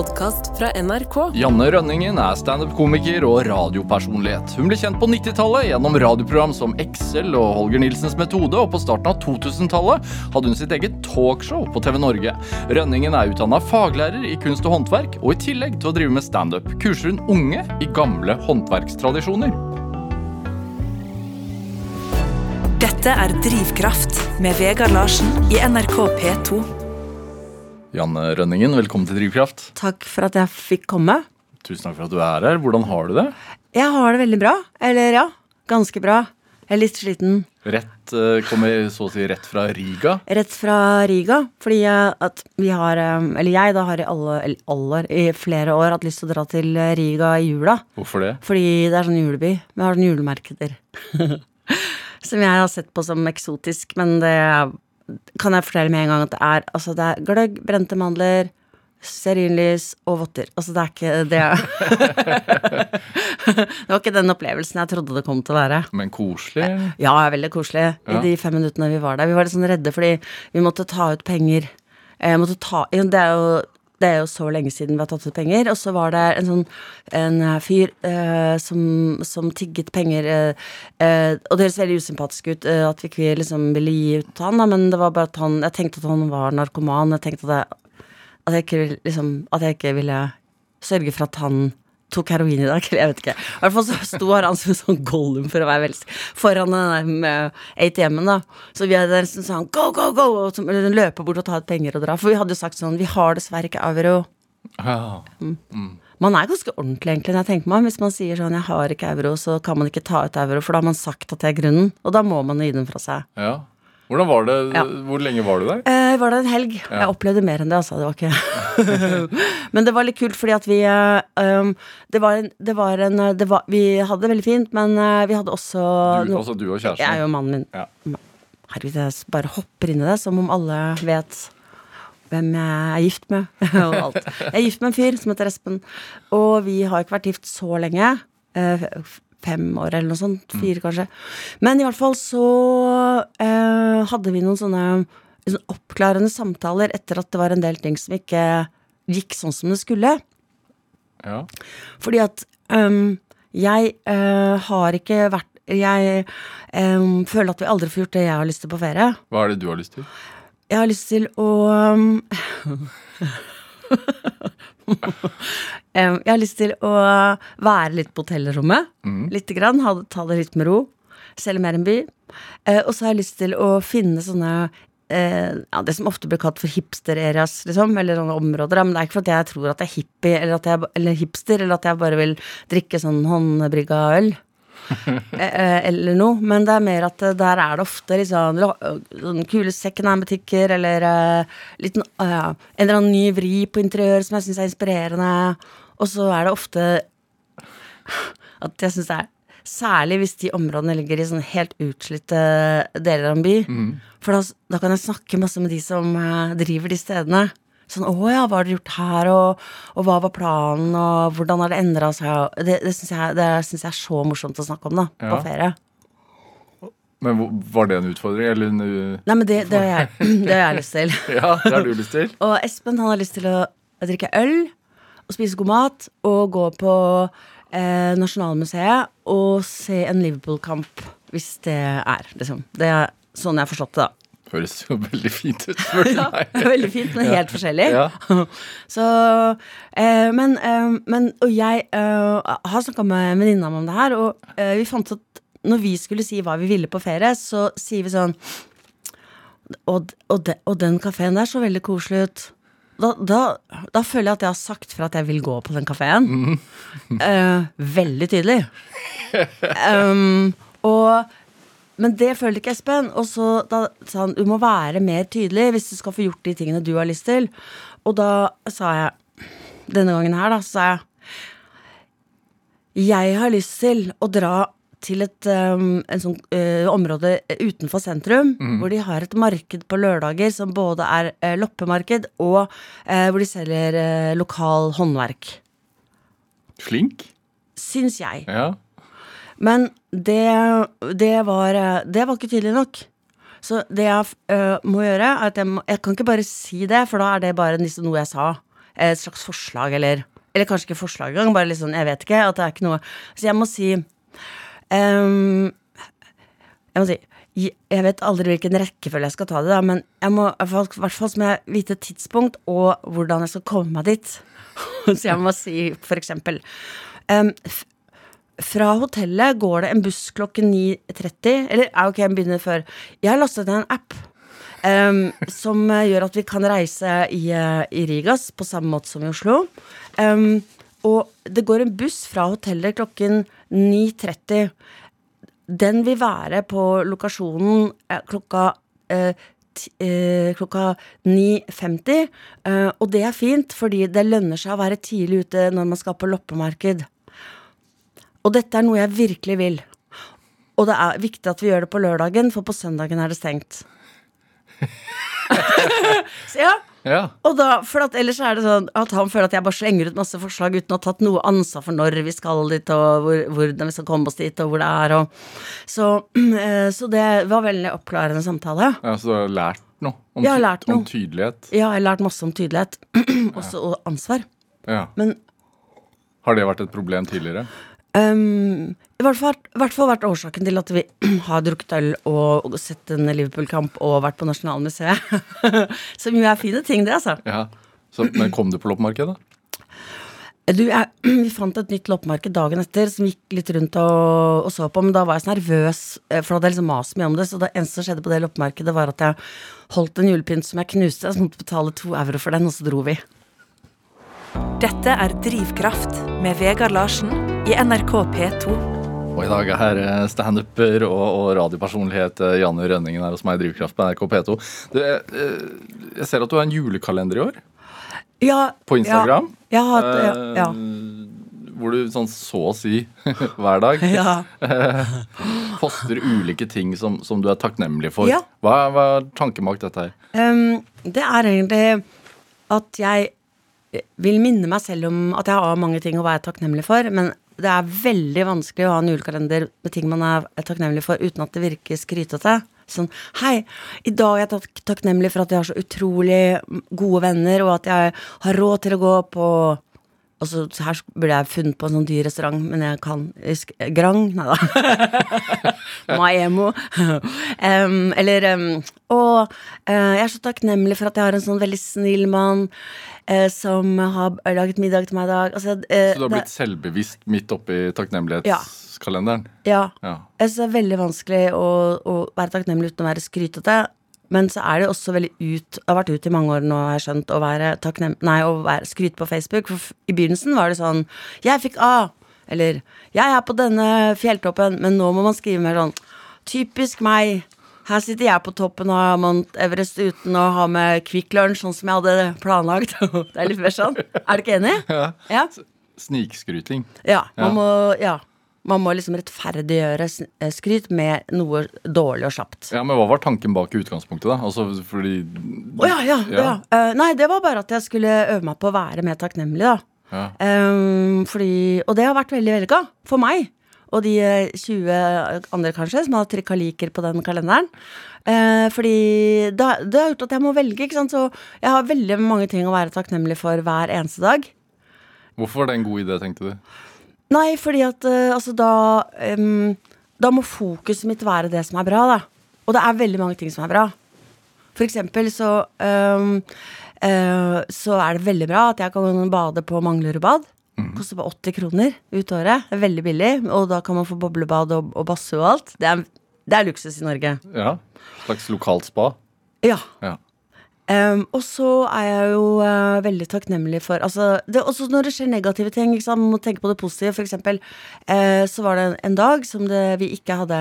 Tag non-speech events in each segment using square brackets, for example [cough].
podkast fra NRK. Janne Rønningen er standup-komiker og radiopersonlighet. Hun ble kjent på 90-tallet gjennom radioprogram som Excel og Holger Nilsens metode, og på starten av 2000-tallet hadde hun sitt eget talkshow på TV Norge. Rønningen er utdanna faglærer i kunst og håndverk, og i tillegg til å drive med standup kurser hun unge i gamle håndverkstradisjoner. Dette er Drivkraft med Vegard Larsen i NRK P2. Janne Rønningen, velkommen til Drivkraft. Takk for at jeg fikk komme. Tusen takk for at du er her. Hvordan har du det? Jeg har det veldig bra. Eller ja, ganske bra. Jeg er litt sliten. Rett, eh, Kommer så å si rett fra Riga. Rett fra Riga. Fordi at vi har eh, Eller jeg da har i alle, aller, i flere år hatt lyst til å dra til Riga i jula. Hvorfor det? Fordi det er sånn juleby. Vi har sånn julemarkeder. [laughs] som jeg har sett på som eksotisk, men det kan jeg fortelle med en gang at det er Altså, det er gløgg, brente mandler, stearinlys og votter. Altså, det er ikke det [laughs] Det var ikke den opplevelsen jeg trodde det kom til å være. Men koselig. Ja, veldig koselig. Ja. I de fem minuttene vi var der. Vi var litt sånn redde fordi vi måtte ta ut penger. Eh, måtte ta, det, er jo, det er jo så lenge siden vi har tatt ut penger. Og så var det en sånn en eh, fyr eh, som, som tigget penger. Eh, eh, og det høres veldig usympatisk ut eh, at vi ikke liksom ville gi ut han, da, men det var bare at han Jeg tenkte at han var narkoman. Jeg tenkte at jeg, at jeg ikke liksom At jeg ikke ville sørge for at han tok heroin i dag. Eller [laughs] jeg vet ikke. I hvert fall så sto han som en sånn Gollum for å være veldig foran den ATM-en, da. Så vi hadde liksom sånn go, go, go! Og så løpe bort og ta ut penger og dra. For vi hadde jo sagt sånn Vi har dessverre ikke euro. Ja. Man er ganske ordentlig, egentlig, når jeg tenker meg. Hvis man sier sånn 'jeg har ikke euro', så kan man ikke ta ut euro, for da har man sagt at det er grunnen. Og da må man gi den fra seg. ja. Hvordan var det? Ja. Hvor lenge var du der? Eh, var det en helg? Ja. Jeg opplevde mer enn det, altså. Det var ikke [laughs] Men det var litt kult, fordi at vi eh, um, Det var en, det var en det var, Vi hadde det veldig fint, men eh, vi hadde også Du, no- altså du og kjæresten? Jeg jo mannen min. Ja. Herregud, jeg bare hopper inn i det som om alle vet hvem jeg er gift med. [laughs] og alt. Jeg er gift med en fyr som heter Espen, og vi har ikke vært gift så lenge. F- Fem år eller noe sånt. Fire, kanskje. Men i hvert fall så eh, hadde vi noen sånne sånn oppklarende samtaler etter at det var en del ting som ikke gikk sånn som det skulle. Ja. Fordi at um, jeg uh, har ikke vært Jeg um, føler at vi aldri får gjort det jeg har lyst til på ferie. Hva er det du har lyst til? Jeg har lyst til å Øhm, [laughs] [laughs] Jeg har lyst til å være litt på hotellrommet. Lite grann. Ha, ta det litt med ro. Selge mer en by. Eh, og så har jeg lyst til å finne sånne eh, ja, Det som ofte blir kalt for hipster-areas, liksom. Eller sånne områder. Men det er ikke fordi jeg tror at jeg er hippie eller, at jeg, eller hipster, eller at jeg bare vil drikke sånn håndbrygga øl. [laughs] Eh, eh, eller noe, men det er mer at eh, der er det ofte liksom sånn kule secondhand-butikker, eller uh, liten, eh, en eller annen ny vri på interiør som jeg syns er inspirerende. Og så er det ofte [laughs] at jeg syns det er Særlig hvis de områdene ligger i sånn helt utslitte deler av en by. For da, da kan jeg snakke masse med de som driver de stedene. Sånn 'Å ja, hva har dere gjort her?' Og, og 'hva var planen?' Og 'hvordan har det endra seg?' Det, det syns jeg, jeg er så morsomt å snakke om, da. På ferie. Men Var det en utfordring, eller en Nei, men det, det, har jeg, [laughs] [clears throat] det har jeg lyst til. Ja, det har du lyst til? [laughs] Og Espen han har lyst til å drikke øl og spise god mat og gå på eh, Nasjonalmuseet og se en Liverpool-kamp, hvis det er, liksom. Det er sånn jeg har forstått det, da. Høres jo veldig fint ut, [laughs] spør du meg. Er [laughs] veldig fint, men helt forskjellig. Ja. [laughs] Så, eh, men, eh, men Og jeg eh, har snakka med en venninne om det her, og eh, vi fant at når vi skulle si hva vi ville på ferie, så sier vi sånn Og, og, de, og den kafeen der så veldig koselig ut. Da, da, da føler jeg at jeg har sagt fra at jeg vil gå på den kafeen. Eh, veldig tydelig. Um, og men det følte ikke Espen. Og så da sa han du må være mer tydelig hvis du skal få gjort de tingene du har lyst til. Og da sa jeg denne gangen her, da, så sa jeg Jeg har lyst til å dra til et um, en sånn, uh, område utenfor sentrum, hvor de har et marked på lørdager som både er uh, loppemarked og uh, hvor de selger lokal håndverk. Flink? Syns jeg. Ja. Men det, det, var, eh, det var ikke tydelig nok. Så det jeg øh, må gjøre, er at jeg, må, jeg kan ikke bare si det, for da er det bare liksom noe jeg sa. et slags forslag, eller Eller kanskje ikke forslag engang, bare litt sånn, jeg vet ikke. At det er ikke noe Så jeg må si ehm, Jeg må si jeg vet aldri hvilken rekkefølge jeg skal ta det, da, men jeg må i hvert fall- må jeg vite tidspunkt og hvordan jeg skal komme meg dit. [laughs] så jeg må si for eksempel f- fra hotellet går det en buss klokken 9.30. Eller ok, jeg begynner før. Jeg har lastet ned en app Um, som eh, gjør at vi kan reise i, eh, i Rigas på samme måte som i Oslo. Um, og det går en buss fra hotellet klokken 9.30. Den vil være på lokasjonen eh, klokka eh, eh, klokka 9.50. Eh, og det er fint, fordi det lønner seg å være tidlig ute når man skal på loppemarked. Og dette er noe jeg virkelig vil. Og det er viktig at vi gjør det på lørdagen, for på søndagen er det stengt. Så [laughs] ja, Ja. og da, for at ellers er det sånn at han føler at jeg bare slenger ut masse forslag uten å ha tatt noe ansvar for når vi skal dit, og hvor, hvordan vi skal komme oss dit, og hvor det er, og Så, [clears throat] eh, så det var veldig oppklarende samtale. ja, Så du har lært noe om, Jeg har lært om tydelighet? Ja, jeg har lært masse om tydelighet. [clears throat] Også og ansvar. Ja. Men Har det vært et problem tidligere? Um, I hvert fall, hvert fall vært årsaken til at vi [clears throat] har drukket øl og, sett en Liverpool-kamp og vært på Nasjonalmuseet. [laughs] Som jo er fine ting, det, altså. Ja. Så, men kom du på loppemarkedet? Du, jeg, [clears throat] vi fant et nytt loppemarked dagen etter som gikk litt rundt og, og så på, men da var jeg så nervøs, eh, for da hadde jeg liksom mast mye om det. Så det eneste som skjedde på det loppemarkedet, var at jeg holdt en julepynt som jeg knuste, så måtte jeg betale to euro for den, og så dro vi. Dette er Drivkraft med Vegard Larsen i NRK P2. Og i dag er eh, standuper og, og radiopersonlighet eh, Janne Rønningen her hos meg i Drivkraft på NRK P2. Du, eh, jeg ser at du har en julekalender i år Ja, på Instagram. Ja, ja, ja. Hvor du sånn så å si [laughs] hver dag [laughs] ja. [laughs] poster ulike ting som, som du er takknemlig for. Ja. Hva, hva er tanken bak dette her? Um, det er egentlig at jeg vil minne meg selv om at jeg har mange ting å være takknemlig for, men det er veldig vanskelig å ha en julekalender med ting man er takknemlig for, uten at det virker skrytete. Sånn Hei, i dag er jeg tak takknemlig for at jeg har så utrolig gode venner, og at jeg har råd til å gå på og så så her burde jeg funnet på en sånn dyr restaurant, men jeg kan Grang? Nei da. [laughs] Maemo. um, [laughs] eller um, Og eh, jeg er så takknemlig for at jeg har en sånn veldig snill mann uh, som har laget middag til meg i dag. Altså, uh, Så du har det- blitt selvbevisst midt oppi takknemlighetskalenderen? Ja. Ja. Jeg syns det er veldig vanskelig å, å være takknemlig uten å være skrytete. Men så er det også veldig ut Det har vært ut i mange år nå, har jeg skjønt, å være takknem... Nei, å være skryte på Facebook. For i begynnelsen var det sånn 'Jeg fikk A', eller 'Jeg er på denne fjelltoppen', men nå må man skrive mer sånn 'Typisk meg'. Her sitter jeg på toppen av Mount Everest uten å ha med Kvikk Lunsj, sånn som jeg hadde planlagt. [laughs] det er litt mer sånn. Er du ikke enig? [laughs] Ja. Ja. Snikskryting. Ja, man må, ja. Man må liksom rettferdiggjøre eh, skryt med noe dårlig og kjapt. Ja, Men hva var tanken bak utgangspunktet? da? Altså fordi Å ja, ja, ja. Eh, nei, det var bare at jeg skulle øve meg på å være mer takknemlig, da. Ja. Ehm, fordi, og det har vært veldig vellykka for meg. Og de eh, 20 andre kanskje som har trykka liker på den kalenderen. Eh, fordi det, det har gjort at jeg må velge. ikke sant? Så jeg har veldig mange ting å være takknemlig for hver eneste dag. Hvorfor var det en god idé, tenkte du? Nei, fordi at eh, altså da um, Da må fokuset mitt være det som er bra, da. Og det er veldig mange ting som er bra. For eksempel så eh, Så er det veldig bra at jeg kan bade på Manglerud bad. Koster bare 80 kroner ut året. Det er veldig billig. Og da kan man få boblebad og, og badstue og alt. Det er, det er luksus i Norge. Ja, Slags lokalt spa? Ja. Ja. Um, og så er jeg jo uh, veldig takknemlig for altså, det, Også når det skjer negative ting. liksom. Man må tenke på det positive. For eksempel uh, så var det en, en dag som det, vi ikke hadde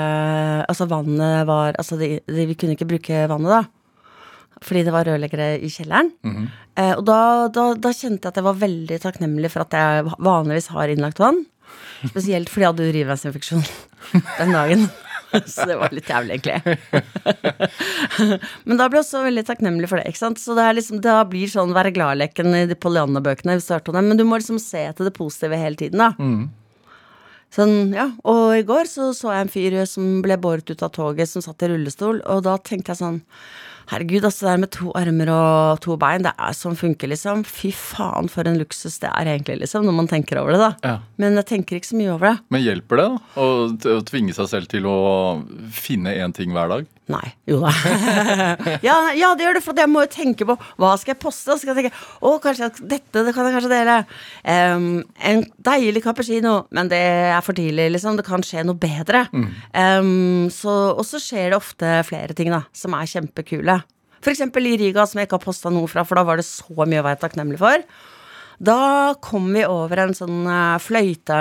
Altså vannet var Altså det, det, vi kunne ikke bruke vannet, da. Fordi det var rørleggere i kjelleren. eh, og da, da, da kjente jeg at jeg var veldig takknemlig for at jeg vanligvis har innlagt vann. Spesielt fordi jeg hadde urinveisinfeksjon [laughs] den dagen. [laughs] Så det var litt jævlig, egentlig. [laughs] Men da ble jeg også veldig takknemlig for det. ikke sant? Så det, er liksom, det blir sånn være glad-leken i de Pollyanna-bøkene. vi startet med, Men du må liksom se til det positive hele tiden, da. Sånn, ja. Og i går så, så jeg en fyr som ble båret ut av toget, som satt i rullestol, og da tenkte jeg sånn Herregud, altså det der med to armer og to bein, det er som funker, liksom. Fy faen, for en luksus det er egentlig, liksom, når man tenker over det, da. Ja. Men jeg tenker ikke så mye over det. Men hjelper det da? Å tvinge seg selv til å finne én ting hver dag? Nei. Jo da. [laughs] ja, ja, det gjør det, for jeg må jo tenke på hva skal jeg poste. Så skal jeg tenke å, kanskje dette det kan jeg kanskje dele. Um, en deilig cappuccino, men det er for tidlig, liksom. Det kan skje noe bedre. Em, så, og så skjer det ofte flere ting, da, som er kjempekule. Eksempel i Riga, som jeg ikke har posta noe fra, for da var det så mye å være takknemlig for. Da kom vi over en sånn eh, fløyte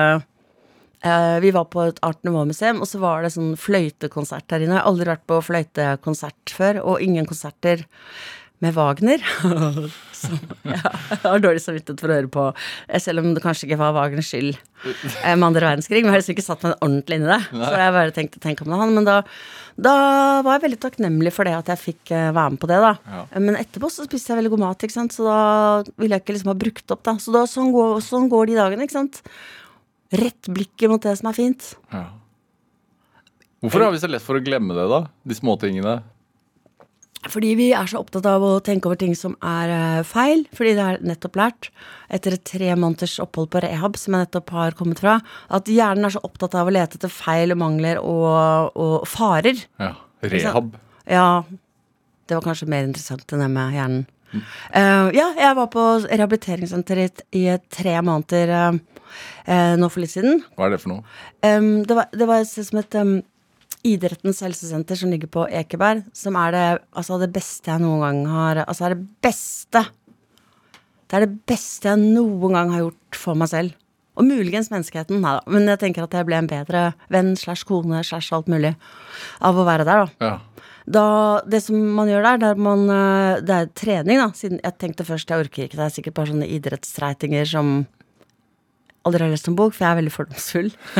vi var på et Art Nouveau-museum, og så var det sånn fløytekonsert der inne. Jeg har aldri vært på fløytekonsert før, og ingen konserter med Wagner. [laughs] så ja, jeg har dårlig samvittighet for å høre på, eh, selv om det kanskje ikke var Wagners skyld eh, med andre verdenskrig. Men jeg har liksom ikke satt meg ordentlig inn i det. Så jeg bare tenkte tenk om det han. Men da, da var jeg veldig takknemlig for det at jeg fikk eh, være med på det, da. Ja. Eh, Men etterpå så spiste jeg veldig god mat, ikke sant. Så da ville jeg ikke liksom ha brukt opp, da. Så da, sånn, går, sånn går de dagene, ikke sant. Rett blikket mot det som er fint. Ja. Hvorfor har vi så lett for å glemme det, da? De småtingene. Fordi vi er så opptatt av å tenke over ting som er eh, feil. Fordi det er nettopp lært, etter et tre måneders opphold på rehab, som jeg nettopp har kommet fra, at hjernen er så opptatt av å lete etter feil og mangler og, og farer. Ja. Rehab. Ja, det var kanskje mer interessant enn det med hjernen. Eh, ja, jeg var på rehabiliteringssenteret i, i tre måneder eh, eh, nå for litt siden. Hva er det for noe? Um, det, var, det var et sted som het um, Idrettens helsesenter, som ligger på Ekeberg. Som er det, altså det beste jeg noen gang har Altså er det beste Det er det beste jeg noen gang har gjort for meg selv. Og muligens menneskeheten, nei da. Men jeg tenker at jeg ble en bedre venn slash kone slash alt mulig av å være der, da. Ja. Da, det som man gjør der, det er, man, eh, det er trening, da. Siden jeg tenkte først jeg orker ikke, det er sikkert bare sånne idrettsstreitinger som aldri har lest en bok, for jeg er veldig fordomsfull. [laughs]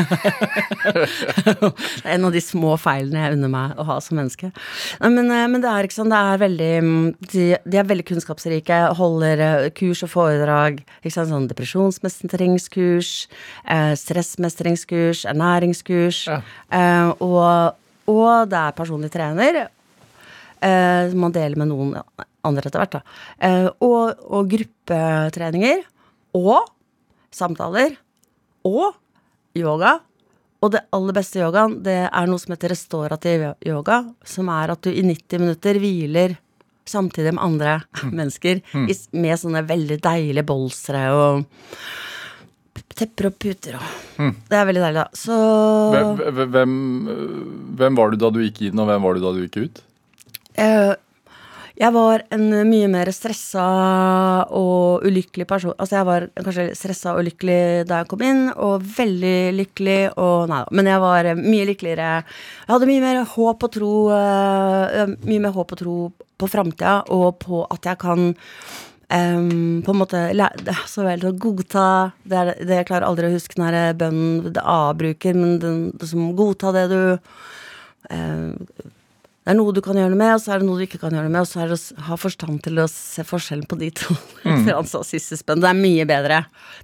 det er en av de små feilene jeg unner meg å ha som menneske. Men, eh, men det er ikke sånn, det er veldig mm, De, de er veldig kunnskapsrike, holder eh, kurs og foredrag. Ikke sant, sånn depresjonsmestringskurs, eh, stressmestringskurs, ernæringskurs. Ja. Og, og det er personlig trener. Man deler med noen andre etter hvert, da. Og, og gruppetreninger. Og samtaler. Og yoga. Og det aller beste yogaen, det er noe som heter restaurativ yoga. Som er at du i 90 minutter hviler samtidig med andre mennesker. mm. med sånne veldig deilige bolstre og tepper og puter og Det er veldig deilig, da. Så Hvem, hvem, hvem var du da du gikk inn, og hvem var du da du gikk ut? Eh, jeg var en mye mer stressa og ulykkelig person. Altså jeg var kanskje stressa og ulykkelig da jeg kom inn, og veldig lykkelig og Nei da. Men jeg var eh, mye lykkeligere. Jeg hadde mye mer håp og tro eh, Mye mer håp og tro på framtida, og på at jeg kan Um, på en måte så vel godta det, er, det Jeg klarer aldri å huske den her bønnen det A bruker, men den, det som godta det du eh, det er noe du kan gjøre noe med, og så er det noe du ikke kan gjøre noe med, og så er det å ha forstand til å se forskjellen på de to. [laughs] Mm. Siste spenn. Det er mye bedre.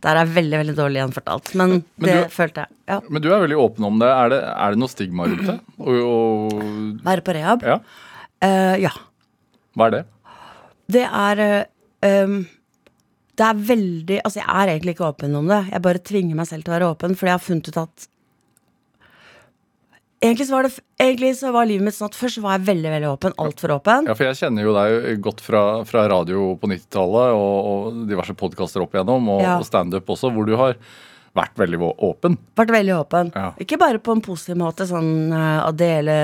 Der er veldig, veldig dårlig gjenfortalt. Men, Men det du- følte jeg. Ja. Men du er veldig åpen om det. Er det, er det noe stigma rundt det? Være på rehab? ja, Uh, ja. hva er det? Det er eh, um, Det er veldig Altså, jeg er egentlig ikke åpen om det. Jeg bare tvinger meg selv til å være åpen, fordi jeg har funnet ut at Egentlig så var, det, egentlig så var livet mitt sånn at først var jeg veldig veldig åpen. Altfor åpen. Ja, for jeg kjenner jo deg godt fra, fra radio på 90-tallet og, og diverse podkaster opp igjennom, og, Ja. og standup også, hvor du har vært veldig åpen. Vært veldig åpen. Ja. Ikke bare på en positiv måte, sånn eh, å dele,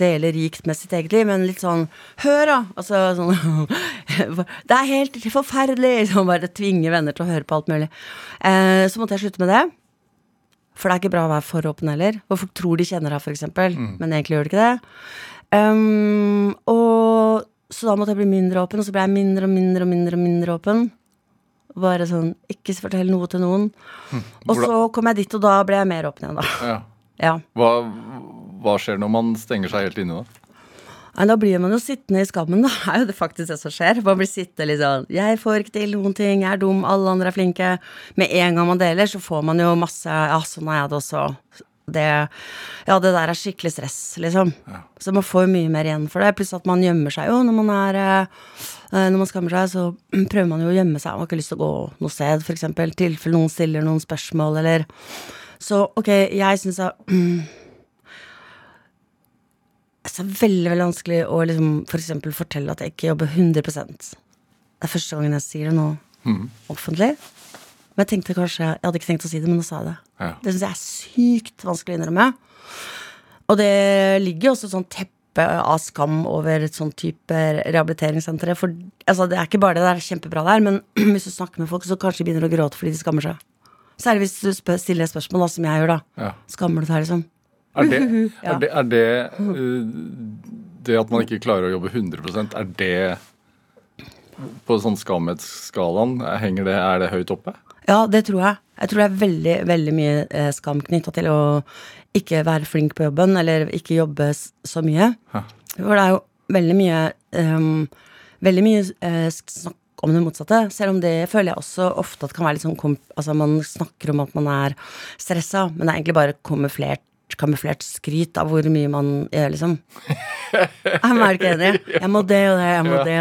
dele rikt med sitt eget liv, men litt sånn Hør, da! Altså sånn [laughs] Det er helt forferdelig! Liksom bare tvinge venner til å høre på alt mulig. Eh, så måtte jeg slutte med det. For det er ikke bra å være for åpen heller. Og folk tror de kjenner deg, f.eks., eksempel men egentlig gjør de ikke det. Um, og så da måtte jeg bli mindre åpen, og så ble jeg mindre og mindre og mindre mindre åpen. Bare sånn Ikke fortell noe til noen. Og så kom jeg dit, og da ble jeg mer åpen igjen, da. Ja. Ja. Hva, hva skjer når man stenger seg helt inne, da? Nei, da blir man jo sittende i skammen, da. er jo det faktisk det som skjer. Man blir sittende litt sånn Jeg får ikke til noen ting, jeg er dum, alle andre er flinke. Med en gang man deler, så får man jo masse Ja, sånn er jeg det også. det Ja, det der er skikkelig stress, liksom. Så man får jo mye mer igjen for det. Pluss at man gjemmer seg jo når man er eh, eh, Når man skammer seg, så [clears throat] prøver man jo å gjemme seg. Man har ikke lyst til å gå noe sted, eksempel. I tilfelle noen stiller noen spørsmål, eller Så ok, jeg syns jeg [clears throat] Er veldig, veldig vanskelig å liksom for eksempel fortelle at jeg ikke jobber 100 Det er første gangen jeg sier det nå offentlig. Men jeg tenkte kanskje Jeg hadde ikke tenkt å si det, men nå sa jeg det. Ja. Det syns jeg er sykt vanskelig å innrømme. Og det ligger jo også sånn teppe av skam over et sånn type rehabiliteringssenter. For altså, det er ikke bare det, det er kjempebra der, men [clears throat] hvis du snakker med folk, så kanskje de begynner å gråte fordi de skammer seg. Særlig hvis du spør, stiller spørsmål, da, som jeg gjør, da. Ja. Skammer du deg, liksom? [laughs] Er det, er det, er det uh, Det at man ikke klarer å jobbe 100% er det På sånn skamhetsskalaen, henger det, er det høyt oppe? Ja, det tror jeg. Jeg tror det er veldig, veldig mye eh, skam knytta til å ikke være flink på jobben, eller ikke jobbe så mye. Hæ. For det er jo veldig mye um, Veldig mye uh, snakk om det motsatte. Selv om det føler jeg også ofte at kan være litt sånn Altså man snakker om at man er stressa, men det er egentlig bare kamuflert kamuflert skryt av hvor mye man gjør, liksom. Jeg er ikke enig. Jeg må det og det, jeg må Ja. det.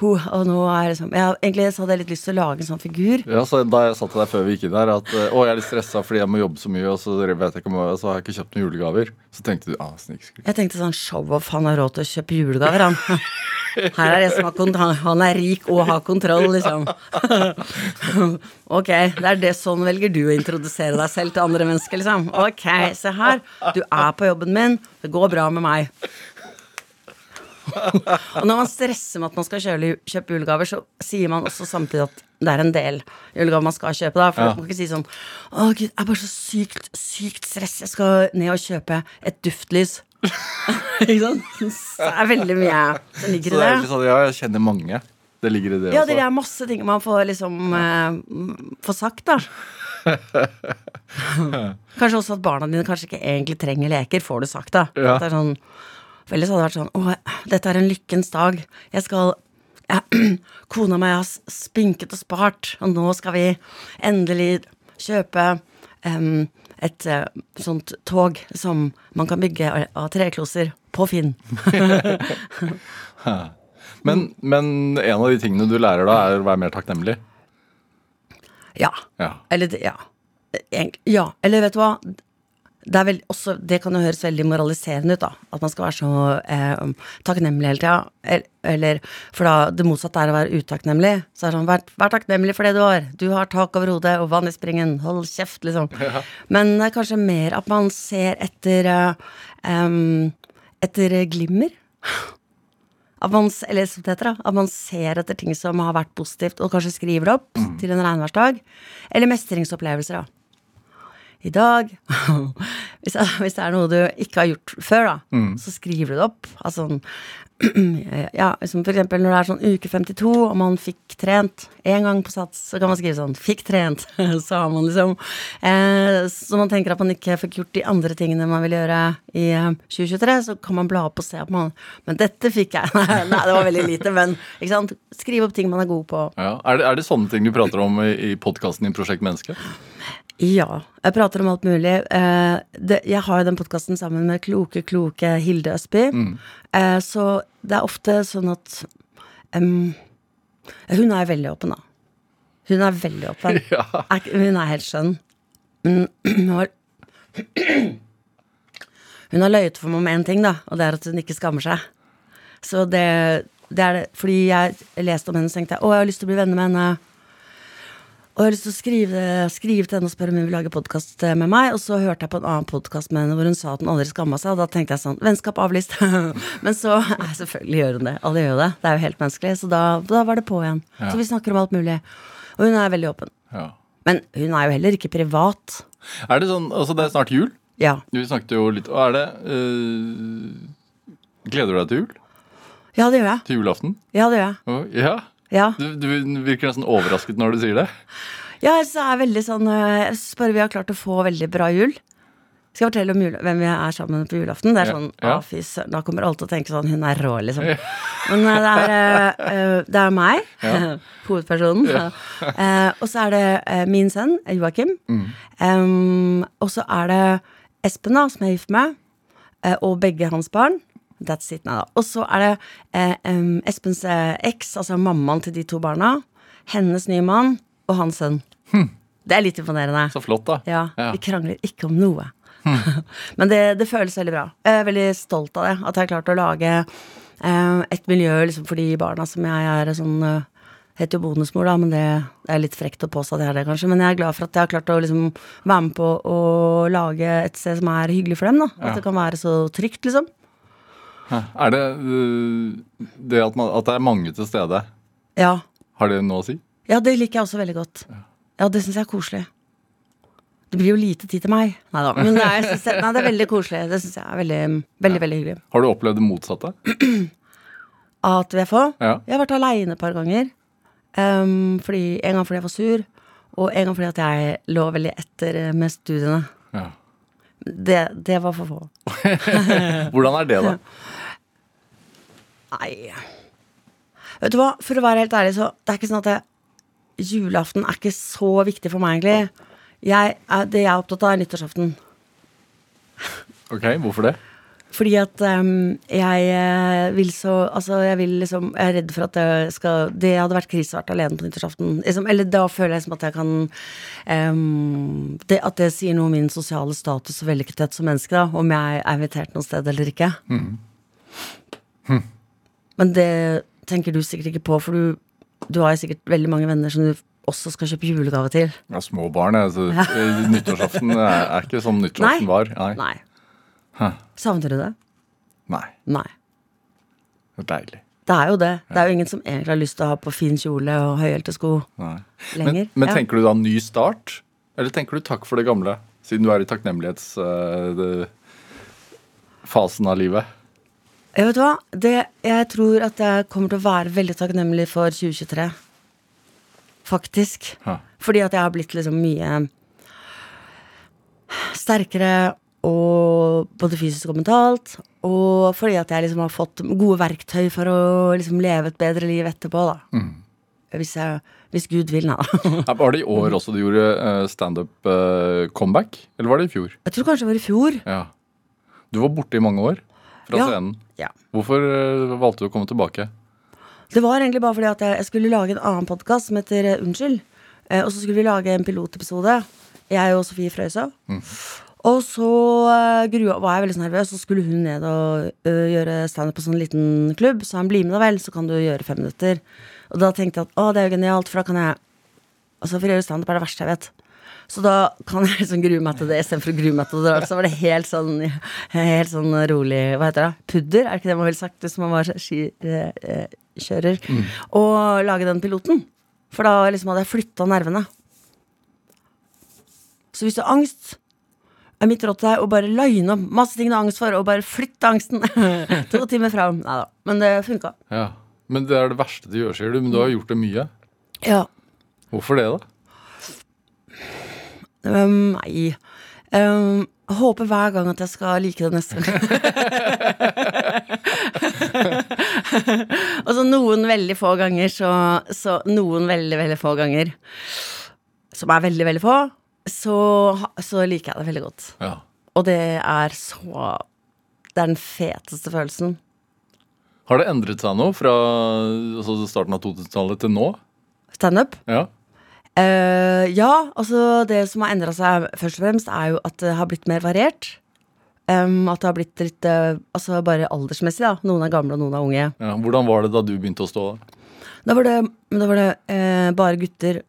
Ho, og nå er jeg liksom jeg, Egentlig så hadde jeg litt lyst til å lage en sånn figur. Ja, så Da jeg sa til deg før vi gikk inn der at uh, å, jeg er litt stressa fordi jeg må jobbe så mye, og så, vet jeg ikke om, så har jeg ikke kjøpt noen julegaver, så tenkte du ah, snikskryt. Jeg tenkte sånn show-off, han har råd til å kjøpe julegaver, han. [laughs] Her er en som har kont han- han er rik og har kontroll, liksom. [laughs] Ok, det er det sånn velger du å introdusere deg selv til andre mennesker, liksom. Ok, se her, du er på jobben min, det går bra med meg. Og når man stresser med at man skal kjøle, kjøpe julegaver, så sier man også samtidig at det er en del julegaver man skal kjøpe. Da, for Ja. man kan ikke si sånn Å, gud, jeg er bare så sykt, sykt stress. Jeg skal ned og kjøpe et duftlys. [laughs] ikke sant? Det er veldig mye som ligger det i det. sånn, ja, jeg kjenner mange. Det ligger i det Ja, også. det er masse ting man får liksom eh, få sagt, da. [laughs] kanskje også at barna dine kanskje ikke egentlig trenger leker, får du sagt, da. Ja. Det er sånn, for ellers hadde det vært sånn Å, dette er en lykkens dag. Jeg skal jeg, [clears throat] Kona mi har spinket og spart, og nå skal vi endelig kjøpe um, et uh, sånt tog som man kan bygge av, av trekloser på Finn. [laughs] [laughs] Men, men en av de tingene du lærer da, er å være mer takknemlig. Ja. Ja. Eller ja. Ja. Eller vet du hva? Det, er vel også, det kan jo høres veldig moraliserende ut, da. At man skal være så eh, takknemlig hele tida. Eller, eller For da det motsatte er å være utakknemlig. Så er det sånn, vær, vær takknemlig for det du har. Du har tak over hodet og vann i springen. Hold kjeft, liksom. Men det er kanskje mer at man ser etter eh, em, Etter glimmer. Man, eller som det heter, da, at man ser etter ting som har vært positivt, og kanskje skriver det opp til en regnværsdag. Eller mestringsopplevelser, da. I dag [laughs] hvis, hvis det er noe du ikke har gjort før, da, så skriver du det opp. Altså [clears throat] Ja, som for eksempel når det er sånn uke 52, og man fikk trent én gang på sats, så kan man skrive sånn 'fikk trent'. [laughs] Så har man liksom eh, Så man tenker at man ikke fikk gjort de andre tingene man vil gjøre i eh, 2023, så kan man bla opp og se at man Men dette fikk jeg. [laughs] Nei, det var veldig lite, men ikke sant. Skrive opp ting man er god på. Ja. Er, det, er det sånne ting du prater om i, i podkasten din Prosjekt Menneske? Ja, jeg prater om alt mulig. Eh, det, jeg har jo den podkasten sammen med kloke, kloke Hilde Østby. Eh, så det er ofte sånn at um, Hun er veldig åpen, da. Hun er veldig åpen. [laughs] Ja. Hun er helt skjønn. Men [clears throat] hun har [clears throat] Hun har løyet for meg om én ting, da, og det er at hun ikke skammer seg. Så det, det er det Fordi jeg leste om henne, så tenkte jeg å, jeg har lyst til å bli venner med henne. Og jeg har lyst til å skrive, skrive til henne og spørre om hun vil lage podkast med meg. Og så hørte jeg på en annen podkast med henne hvor hun sa at hun aldri skamma seg. Og da tenkte jeg sånn Vennskap avlyst. [laughs] Men så [laughs] Nei, selvfølgelig gjør hun det. Alle gjør jo det. Det er jo helt menneskelig. Så da, da var det på igjen. Ja. Så vi snakker om alt mulig. Og hun er veldig åpen. Ja. Men hun er jo heller ikke privat. Er det sånn, altså Det er snart jul. Ja. Vi snakket jo litt Og er det øh, Gleder du deg til jul? Ja, det gjør jeg. Til julaften? Ja, det gjør jeg. Å, ja. Ja, Du, du virker nesten overrasket når du sier det. ja så er jeg veldig sånn øh, Jeg syns bare vi har klart å få veldig bra jul. Skal jeg fortelle om jul, hvem vi er sammen på julaften? Det er sånn, ja. ah, fys, Da kommer alle til å tenke sånn Hun er rå, liksom. Men øh, det er, øh, det er meg, [laughs] hovedpersonen. Uh, [laughs] og så er det min sønn, Joakim. Mm. Um, og så er det Espen, da, som jeg er gift med, eh, og begge hans barn. That's it, nei da. Og så er det eh, em, Espens eh, eks, altså mammaen til de to barna, hennes nye mann og hans sønn. Det er litt imponerende. Så flott, da. Ja, Ja. Vi krangler ikke om noe. [laughs] Men det, det føles veldig bra. Jeg er veldig stolt av det. At jeg har klart å lage eh, et miljø liksom, for de barna som jeg er sånn eh, Heter jo bonusmor, da, men det, det er litt frekt å påstå jeg er det, kanskje. Men jeg er glad for at jeg har klart å liksom, være med på å lage et sted som er hyggelig for dem. da At Ja. det kan være så trygt, liksom. Er det øh, det at, man, at det er mange til stede, Ja. har det noe å si? ja, det liker jeg også veldig godt. Ja, det syns jeg er koselig. Det blir jo lite tid til meg. Nei da. Men det er, jeg nei, det er veldig koselig. Det syns jeg er veldig, veldig, veldig hyggelig. Har du opplevd det motsatte? [clears throat] At vi er få? Ja. Jeg har vært aleine et par ganger. Um, fordi, en gang fordi jeg var sur, og en gang fordi at jeg lå veldig etter eh, med studiene. ja. Det, det var for få. [laughs] Hvordan er det, da? [laughs] Nei Vet du hva, for å være helt ærlig, så det er ikke sånn at jeg, julaften er ikke så viktig for meg, egentlig. Jeg, det jeg er opptatt av, er nyttårsaften. Ok, Hvorfor det? Fordi at um, jeg eh, vil så Altså, jeg vil liksom Jeg er redd for at det skal Det hadde vært krise å være alene på nyttårsaften. Liksom, eller da føler jeg som at jeg kan um, det, At det sier noe om min sosiale status og vellykkethet som menneske, da. Om jeg er invitert noe sted eller ikke. Men det tenker du sikkert ikke på, for du, du har sikkert veldig mange venner som du også skal kjøpe julegave til. Ja, små barn. Altså, ja. Nyttårsaften er, er ikke som nyttårsaften var. Nei. Nei. Huh. Savner du det? Nei. Nei. Det er deilig. Det er jo det. Det er jo ingen som egentlig har lyst til å ha på fin kjole og høyhælte sko Nei. lenger. Men, men Ja. tenker du da ny start? Eller tenker du takk for det gamle? Siden du er i takknemlighetsfasen av livet. Jeg vet hva? Det, jeg tror at jeg kommer til å være veldig takknemlig for 2023. Faktisk. Ja. Fordi at jeg har blitt liksom mye sterkere, og både fysisk og mentalt. Og fordi at jeg liksom har fått gode verktøy for å liksom leve et bedre liv etterpå, da. Hvis, jeg, hvis Gud vil, da. [laughs] Var det i år også du gjorde uh, standup-comeback? Eller var det i fjor? Jeg tror kanskje det var i fjor. Ja. Du var borte i mange år fra Ja. scenen. Ja. Hvorfor eh, valgte du å komme tilbake? Det var egentlig bare fordi at jeg skulle lage en annen podkast som heter eh, Unnskyld. Eh, og så skulle vi lage en pilotepisode, jeg og Sofie Frøysaa. Og så grua, var jeg veldig nervøs, så skulle hun ned og ø, gjøre standup på sånn liten klubb. Så han bli med, da vel, så kan du gjøre fem minutter. Og da tenkte jeg at å, det er jo genialt, for da kan jeg Altså, for å gjøre standup er det verste jeg vet. Så da kan jeg liksom grue meg til det istedenfor å grue meg til det. Så var det helt sånn Helt sånn rolig Hva heter det? Pudder? Er det ikke det man ville sagt hvis man var skikjører? Og lage den piloten. For da liksom hadde jeg flytta nervene. Så hvis du har angst, er mitt råd til deg å bare line opp masse ting du har angst for, og bare flytte angsten [laughs] to timer fram. Nei da. Men det funka. Ja. Men det er det verste du gjør, sier du. Men du har gjort det mye. Ja. Hvorfor det, da? Um, nei. Um, håper hver gang at jeg skal like det neste gang. [laughs] Og så noen veldig få ganger, så, så Noen veldig, veldig få ganger, som er veldig, veldig få, så, så liker jeg det veldig godt. Ja. Og det er så Det er den feteste følelsen. Har det endret seg noe fra altså, starten av 2000-tallet til nå? Standup. Ja. Eh, ja, altså det som har endra seg først og fremst, er jo at det har blitt mer variert. Um, at det har blitt litt uh, Altså bare aldersmessig, da. Noen er gamle, og noen er unge. ja. Hvordan var det da du begynte å stå? Da var det, da var det uh, bare gutter,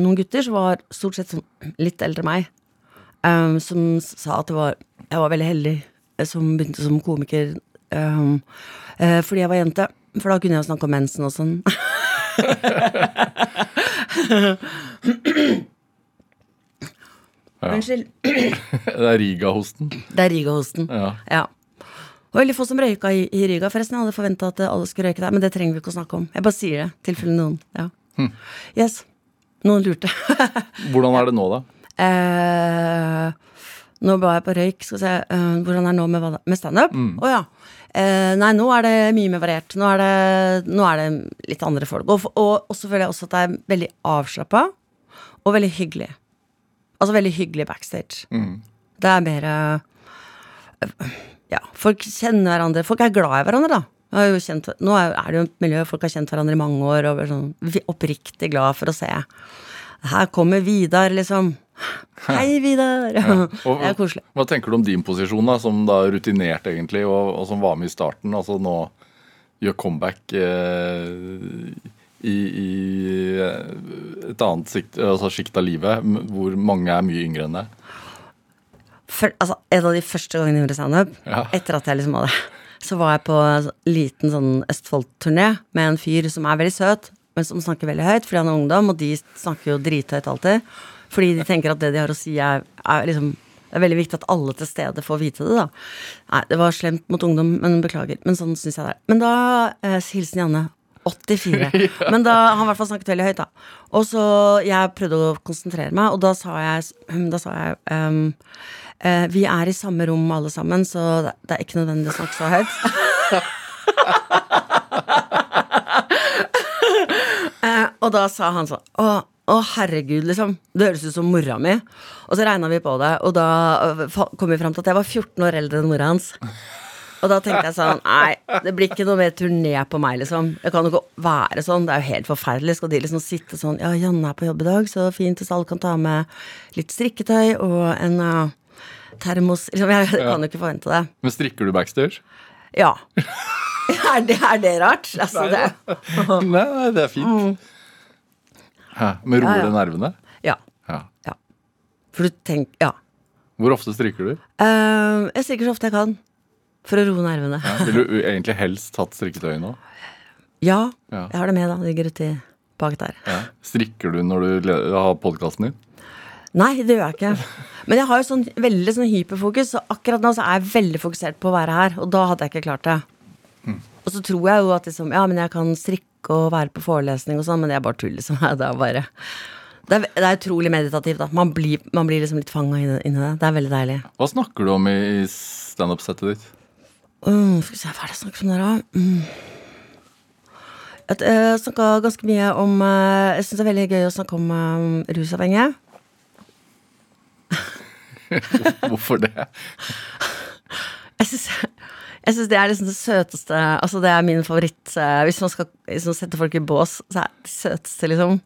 noen gutter som var stort sett sånn litt eldre enn meg, um, som sa at det var, jeg var veldig heldig som begynte som komiker um, fordi jeg var jente. For da kunne jeg snakke om mensen og sånn. [laughs] Unnskyld. [coughs] Det er Riga-hosten. Det er Riga-hosten. Ja. Ja. Og veldig få som røyka i, i Riga. Forresten, jeg hadde forventa at alle skulle røyke der, men det trenger vi ikke å snakke om. Jeg bare sier det, i tilfelle noen. Ja. Yes. Noen lurte. Hvordan er det nå, da? eh, nå var jeg på røyk. Skal se, uh, hvordan er det nå med, med standup? Å ja. Uh, nei, nå er det mye mer variert. Nå er det, nå er det litt andre folk. Og, og, og så føler jeg også at det er veldig avslappa og veldig hyggelig. Altså veldig hyggelig backstage. Mm. Det er mer uh, Ja, folk kjenner hverandre. Folk er glad i hverandre, da. Kjent, nå er er det jo et miljø folk har kjent hverandre i mange år og er sånn oppriktig glad for å se. Her kommer Vidar, liksom. [laughs] Hei, Vidar! [laughs] Og, Det er koselig. Hva tenker du om din posisjon, da, som da rutinert egentlig, og, og som var med i starten? Altså nå gjør comeback eh, i, i eh, et annet sikt, altså sikt av livet, hvor mange er mye yngre enn deg. Altså, en av de første gangene jeg gjorde standup, Ja. etter at jeg liksom hadde Så var jeg på en liten sånn Østfold-turné med en fyr som er veldig søt, men som snakker veldig høyt fordi han er ungdom, og de snakker jo drithøyt alltid. Fordi de tenker at det de har å si, er, er liksom det er veldig viktig at alle til stede får vite det, da. Nei, det var slemt mot ungdom, men beklager. Men sånn syns jeg det er. Men da eh, Hilsen Janne. 84. [laughs] Men da han i hvert fall snakket veldig høyt, da. Og så jeg prøvde å konsentrere meg, og da sa jeg, [clears throat] da sa jeg um, eh, Vi er i samme rom alle sammen, så det, det er ikke nødvendig å snakke så høyt. [laughs] [laughs] Eh, og da sa han sånn Å, herregud, liksom. Det høres ut som mora mi. Og så regna vi på det, og da øh, kom vi fram til at jeg var 14 år eldre enn mora hans. Og da tenkte jeg sånn Nei, det blir ikke noe mer turné på meg, liksom. Det kan jo ikke være sånn. Det er jo helt forferdelig. Skal de liksom sitte sånn Ja, Janne er på jobb i dag, så fint hvis alle kan ta med litt strikketøy og en uh, termos liksom, Jeg, jeg kan jo ikke forvente det. Men strikker du backstage? Ja. [laughs] Er det, er det rart? Altså, det nei, nei, det er fint. Hæ, Men roer Mm. Ja, ja. det nervene? Ja. Ja. For du tenker Ja. Hvor ofte strikker du? Uh, jeg strikker så ofte jeg kan. For å roe nervene. Ja. vil du egentlig helst hatt strikketøy nå? Ja, Ja. jeg har det med, da. Det ligger uti bak der. Ja. Strikker du når du har podkasten din? Nei, det gjør jeg ikke. Men jeg har jo sånn veldig sånn hyperfokus, så akkurat nå så er jeg veldig fokusert på å være her. Og da hadde jeg ikke klart det. Og så tror jeg jo at liksom, ja, men jeg kan strikke og være på forelesning og sånn, men det er bare tull, liksom. Det er bare det er, det er utrolig meditativt. da Man blir, man blir liksom litt fanga inni, det. Det er veldig deilig. Hva snakker du om i i standup-settet ditt? Mm, skal vi se, hva er det jeg snakker om der, da? Mm. Jeg uh, snakka ganske mye om eh, Jeg syns det er veldig gøy å snakke om eh, rusavhengige. [laughs] Hvorfor det? [laughs] Jeg syns, jeg synes det er liksom det søteste Altså det er min favoritt eh, Hvis man skal liksom sette folk i bås, så er det søteste, liksom.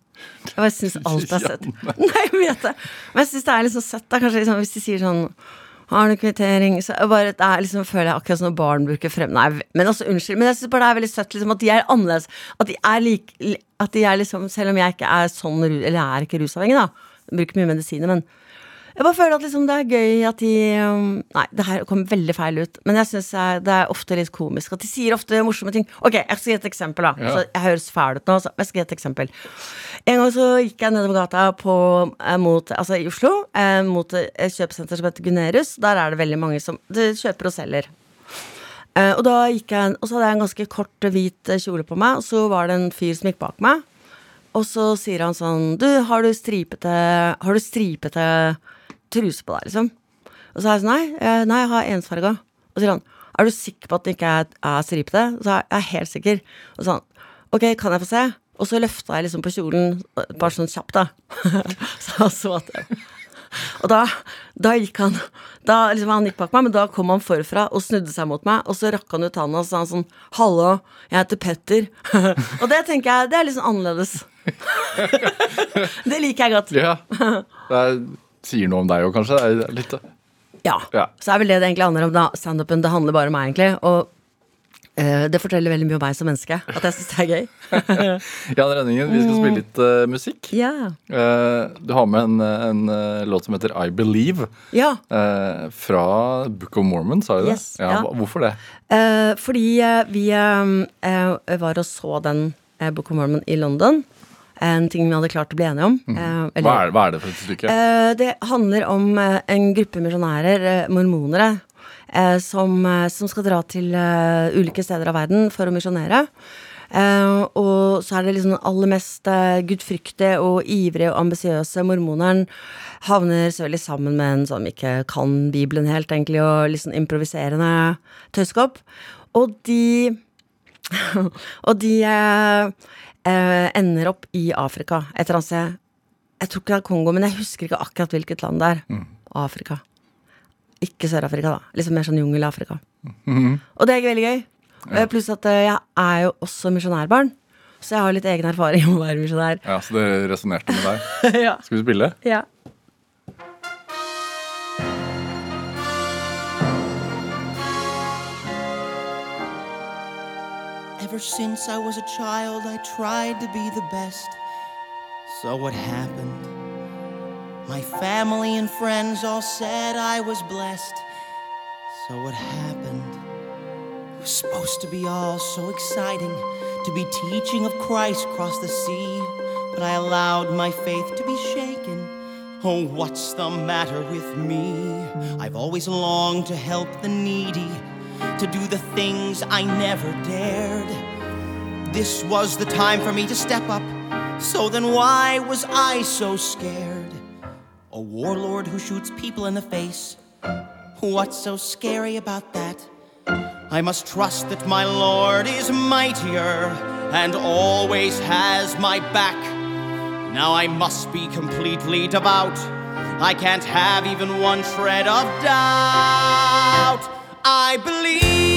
Jeg bare syns alt er søtt. [laughs] Nei, jeg vet det. Men jeg syns det er liksom søtt. Da. Kanskje liksom, hvis de sier sånn har du kvittering? Så jeg bare, det er liksom, føler jeg akkurat som når barn bruker frem... Nei, men altså, unnskyld. Men jeg syns bare det er veldig søtt liksom, at de er annerledes. At de er like At de er liksom Selv om jeg ikke er sånn Eller jeg er ikke rusavhengig, da. Jeg bruker mye medisiner, men jeg bare føler at liksom det er gøy at de um, Nei, det her kom veldig feil ut. Men jeg syns det er ofte litt komisk. At de sier ofte morsomme ting. Ok, jeg skal gi et eksempel, da. Ja. Så jeg høres fæl ut nå, så jeg skal gi et eksempel. En gang så gikk jeg nedover gata på, eh, mot, altså i Oslo, eh, mot et kjøpesenter som heter Gunerius. Der er det veldig mange som kjøper og selger. Eh, og da gikk jeg, og så hadde jeg en ganske kort hvit kjole på meg, og så var det en fyr som gikk bak meg. Og så sier han sånn Du, har du stripete Har du stripete truse på deg, liksom? Og så er jeg sånn Nei, eh, nei jeg har ensfarga. Og så sier han Er du sikker på at den ikke er, er stripete? Så er jeg helt sikker. Og så han Ok, kan jeg få se? Og så løfta jeg liksom på kjolen, bare sånn kjapt, da. [laughs] så han så at jeg og da, da gikk han da, liksom, Han gikk bak meg, men da kom han forfra og snudde seg mot meg. Og så rakk han ut handa og sa han sånn 'Hallo, jeg heter Petter'. [laughs] og det tenker jeg, det er sånn annerledes. [laughs] det liker jeg godt. Ja. Det er, sier noe om deg òg, kanskje? Det litt, Ja. Ja. Så er vel det det egentlig handler om. da Standupen det handler bare om meg, egentlig. Og eh, det forteller veldig mye om meg som menneske. At jeg syns det er gøy. [laughs] Jan Renningen, vi skal spille litt uh, musikk. ja. Uh, du har med en, en uh, låt som heter I Believe. ja. fra Book of Mormon, sa du det? Yes, ja. hva- Hvorfor det? Fordi vi var og så den Book of Mormon i London. En ting vi hadde klart å bli enige om. Mm. eller- Hva er, hva er det for et stykke? Eh, det handler om eh, en gruppe misjonærer, eh, mormonere, eh, som, eh, som skal dra til eh, ulike steder av verden for å misjonere. Uh, og så er det liksom aller mest uh, gudfryktige og ivrige og ambisiøse mormoneren havner selvfølgelig sammen med en som ikke kan Bibelen helt, egentlig, og liksom improviserende tøyskopp. Og de [laughs] Og de eh, eh, ender opp i Afrika, et eller annet sted. Jeg tror ikke det er Kongo, men jeg husker ikke akkurat hvilket land det er. Afrika. ikke Sør-Afrika, da. Liksom mer sånn jungel-Afrika. Mhm. Og det er veldig gøy. Ja. Pluss at eh, jeg er jo også misjonærbarn. Så jeg har litt egen erfaring om å være misjonær. Ja, Så det resonnerte med deg. [laughs] ja. Skal vi spille? ja. Ever since I was a child, I tried to be the best. So what happened? My family and friends all said I was blessed. So what happened? It was supposed to be all so exciting to be teaching of Christ across the sea, but I allowed my faith to be shaken. Oh, what's the matter with me? I've always longed to help the needy, to do the things I never dared. This was the time for me to step up. So then why was I so scared? A warlord who shoots people in the face. What's so scary about that? I must trust that my Lord is mightier and always has my back. Now I must be completely devout. I can't have even one shred of doubt. I believe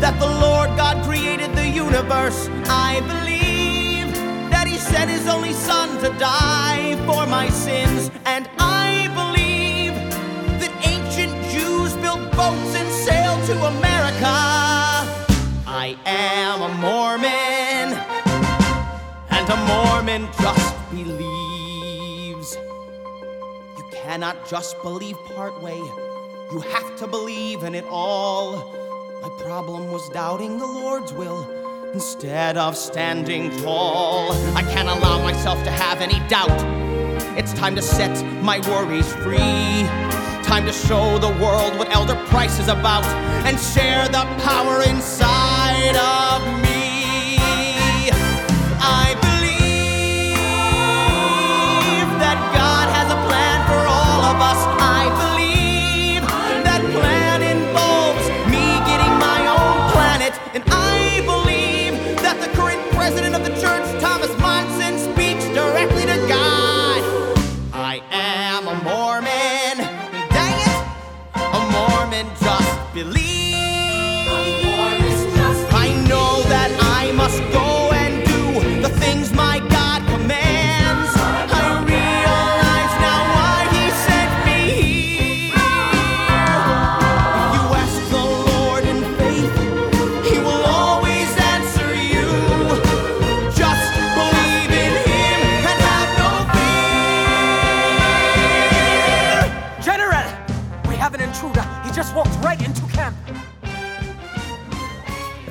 that the Lord God created the universe. I believe that He sent His only Son to die for my sins. And I believe that ancient Jews built boats and sailed to America. I am a Mormon, and a Mormon just believes. You cannot just believe part way, you have to believe in it all. My problem was doubting the Lord's will instead of standing tall. I can't allow myself to have any doubt. It's time to set my worries free. Time to show the world what Elder Price is about and share the power inside of me.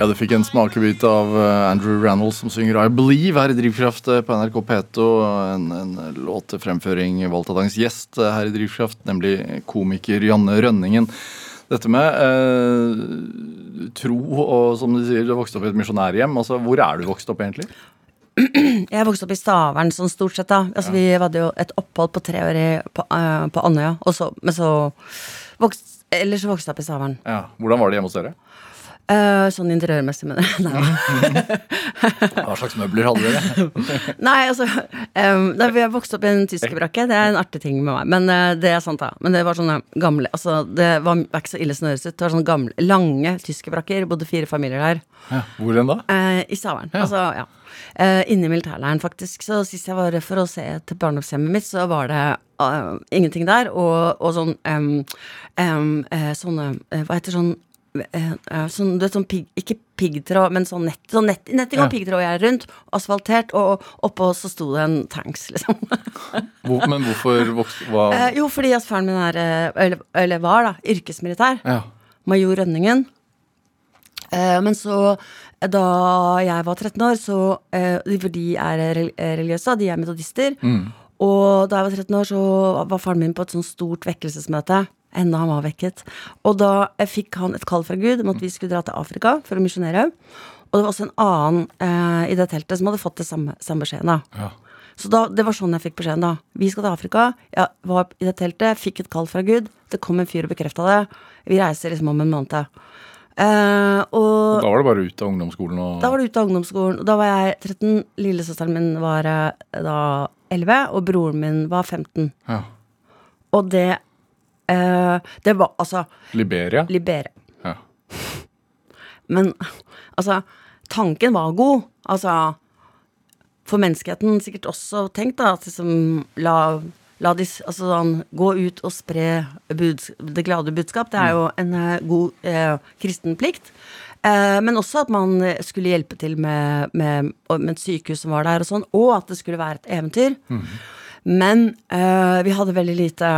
Ja, Du fikk en smakebit av eh, Andrew Rannells som synger I Believe her i Drivkraft eh, på NRK P2. En, en låtefremføring valgt av dagens gjest eh, her i Drivkraft, nemlig komiker Janne Rønningen. Dette med eh, tro og som de sier, du har vokst opp i et misjonærhjem. Altså, hvor er du vokst opp egentlig? [clears throat] Jeg vokste opp i Stavern sånn stort sett, da. Altså, Vi hadde jo et opphold på tre år i, på, uh, på Andøya, og så, men så vokst, Eller så vokste jeg opp i Stavern. Ja, Hvordan var det hjemme hos dere? Eh, sånn interiørmessig, mener jeg. [laughs] Hva slags møbler hadde dere? [laughs] Nei, altså um, da, Vi har vokst opp i en tyskerbrakke. Det er en artig ting med meg. Men uh, det er sant, da. Men det var sånne gamle Altså, det var, var ikke så ille som det høres ut. Det var sånne gamle, lange tyskerbrakker. Bodde fire familier der. Ja, hvor enn da? Uh, I Stavern. Altså, ja. Uh, inne i militærleiren, faktisk. Så sist jeg var for å se til barndomshjemmet mitt, så var det uh, ingenting der. Og, og sånn um, um, uh, Sånne Hva heter sånn Sånn, du vet, sånn pig, ikke piggtråd, men sånn nett, sånn nett, netting og Ja. piggtråd jeg er rundt. Asfaltert, og oppå så sto det en tanks, liksom. [laughs] Hvor, men hvorfor vokste hva? [laughs] Eh, jo, fordi at faren min er, eh, eller, eller var, da, yrkesmilitær. Ja. Major Rønningen. Eh, men så, eh, da jeg var 13 år, så eh, For de er eh, religiøse, de er metodister. Og da jeg var 13 år, så var faren min på et sånt stort vekkelsesmøte. Enda han var vekket. Og da fikk han et kall fra Gud om at vi skulle dra til Afrika for å misjonere. Og det var også en annen eh, i det teltet som hadde fått det samme, samme beskjeden. da. Ja. Så da, det var sånn jeg fikk beskjeden, da. Vi skal til Afrika. Jeg var i det teltet, fikk et kall fra Gud. Det kom en fyr og bekrefta det. Vi reiser liksom om en måned. Eh, og Da var det bare ut av ungdomsskolen og da var det ute av ungdomsskolen. Og da var jeg 13. Lillesøsteren min var eh, da 11, og broren min var 15. ja. Og det eh, Det var altså Liberia? Liberia. Ja. [laughs] Men altså, tanken var god. Altså, for menneskeheten sikkert også tenkt, da, at liksom la, la de, altså, sånn, gå ut og spre buds, det glade budskap. Det er jo en uh, god uh, kristen plikt. Men også at man skulle hjelpe til med, med, med et sykehus som var der, og sånn, og at det skulle være et eventyr. Men eh, vi hadde veldig lite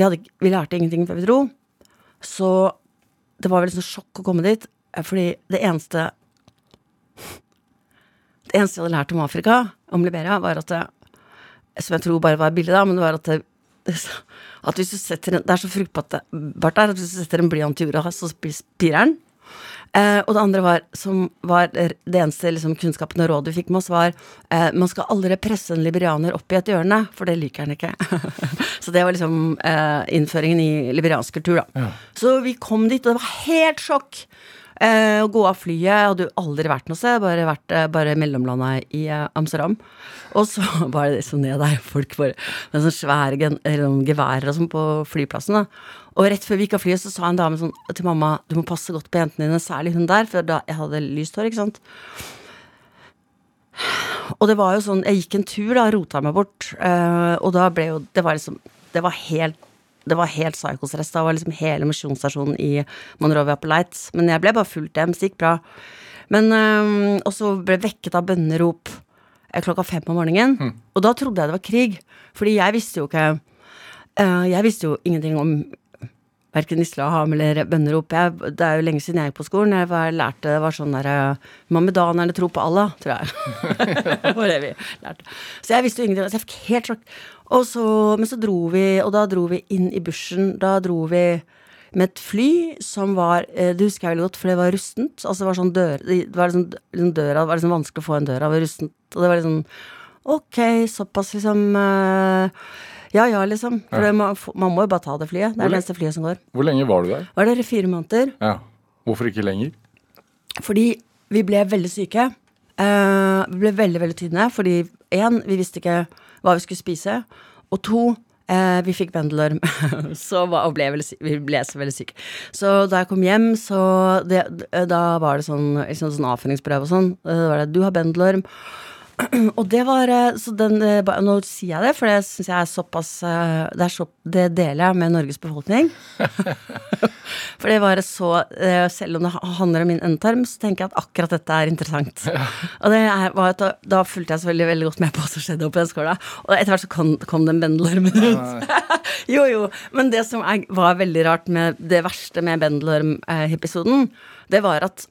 vi, hadde, vi lærte ingenting før vi dro. Så det var veldig sånn sjokk å komme dit, eh, fordi det eneste Det eneste jeg hadde lært om Afrika, om Liberia, var at det, Som jeg tror bare var billig, da, men det var at det, at hvis du setter en, Det er så fruktbart der at hvis du setter en blyant i jorda, så spi- spirer den. Eh, og det andre var, som var det eneste liksom, kunnskapen og rådet vi fikk med oss, var eh, man skal aldri presse en liberianer opp i et hjørne, for det liker han ikke. [laughs] så det var liksom eh, innføringen i liberiansk kultur, da. Så vi kom dit, og det var helt sjokk. Eh, å gå av flyet, jeg hadde jo aldri vært noe sted, bare vært eh, bare mellomlanda i eh, Amsterdam. Og så [laughs] var det så ned der, folk bare med sånne svære gen, geværer og sånn på flyplassen. da. Og rett før vi gikk av flyet, så sa en dame sånn til mamma du må passe godt på jentene dine, særlig hun der, for da jeg hadde lyst hår, ikke sant. Og det var jo sånn, jeg gikk en tur da, rota meg bort, eh, og da ble jo, det var liksom, det var helt, det var helt psykostress, da var liksom hele misjonsstasjonen i Monrovia på Lights, men jeg ble bare fulgt hjem, så det gikk bra. Men, øh, og så ble jeg vekket av bønnerop eh, klokka fem om morgenen, og da trodde jeg det var krig, fordi jeg visste jo ikke, øh, jeg visste jo ingenting om verken islam eller bønnerop. Jeg, det er jo lenge siden jeg gikk på skolen. Jeg var, lærte det var sånn derre Mammedanerne tror på Allah, tror jeg. det var det vi lærte. Så jeg visste jo ingenting. Så jeg fikk helt sjokk. Og så, men så dro vi, og da dro vi inn i bushen. Da dro vi med et fly som var eh, Det husker jeg veldig godt, for det var rustent. Altså det var sånn dør Det var liksom, liksom døra Det var liksom vanskelig å få en dør av rustent. Og det var liksom Ok, såpass liksom eh, Ja ja, liksom. For det, man, man må jo bare ta det flyet. Det er det eneste flyet som går. Hvor lenge var du der? Var der i fire måneder. Ja. Hvorfor ikke lenger? Fordi vi ble veldig syke. Eh, vi ble veldig, veldig tynne. Fordi én, vi visste ikke hva vi skulle spise. Og to, eh, vi fikk bendelorm. [laughs] så var, og ble vi ble så veldig syke. Så da jeg kom hjem, så det, da var det sånn, liksom sånn avføringsprøve og sånn. Da var det 'du har bendelorm'. [clears throat] Og det var eh, Så den eh, Nå sier jeg det, for det syns jeg er såpass eh, det, er så, det deler jeg med Norges befolkning. [laughs] For det var så Selv om det handler om min endetarm, så tenker jeg at akkurat dette er interessant. Og det er, da, da fulgte jeg selvfølgelig veldig godt med på hva som skjedde oppi den skåla. Og etter hvert så kom, kom den bendelormen ut. [laughs] jo, jo. Men det som er, var veldig rart med det verste med bendelorm-episoden, det var at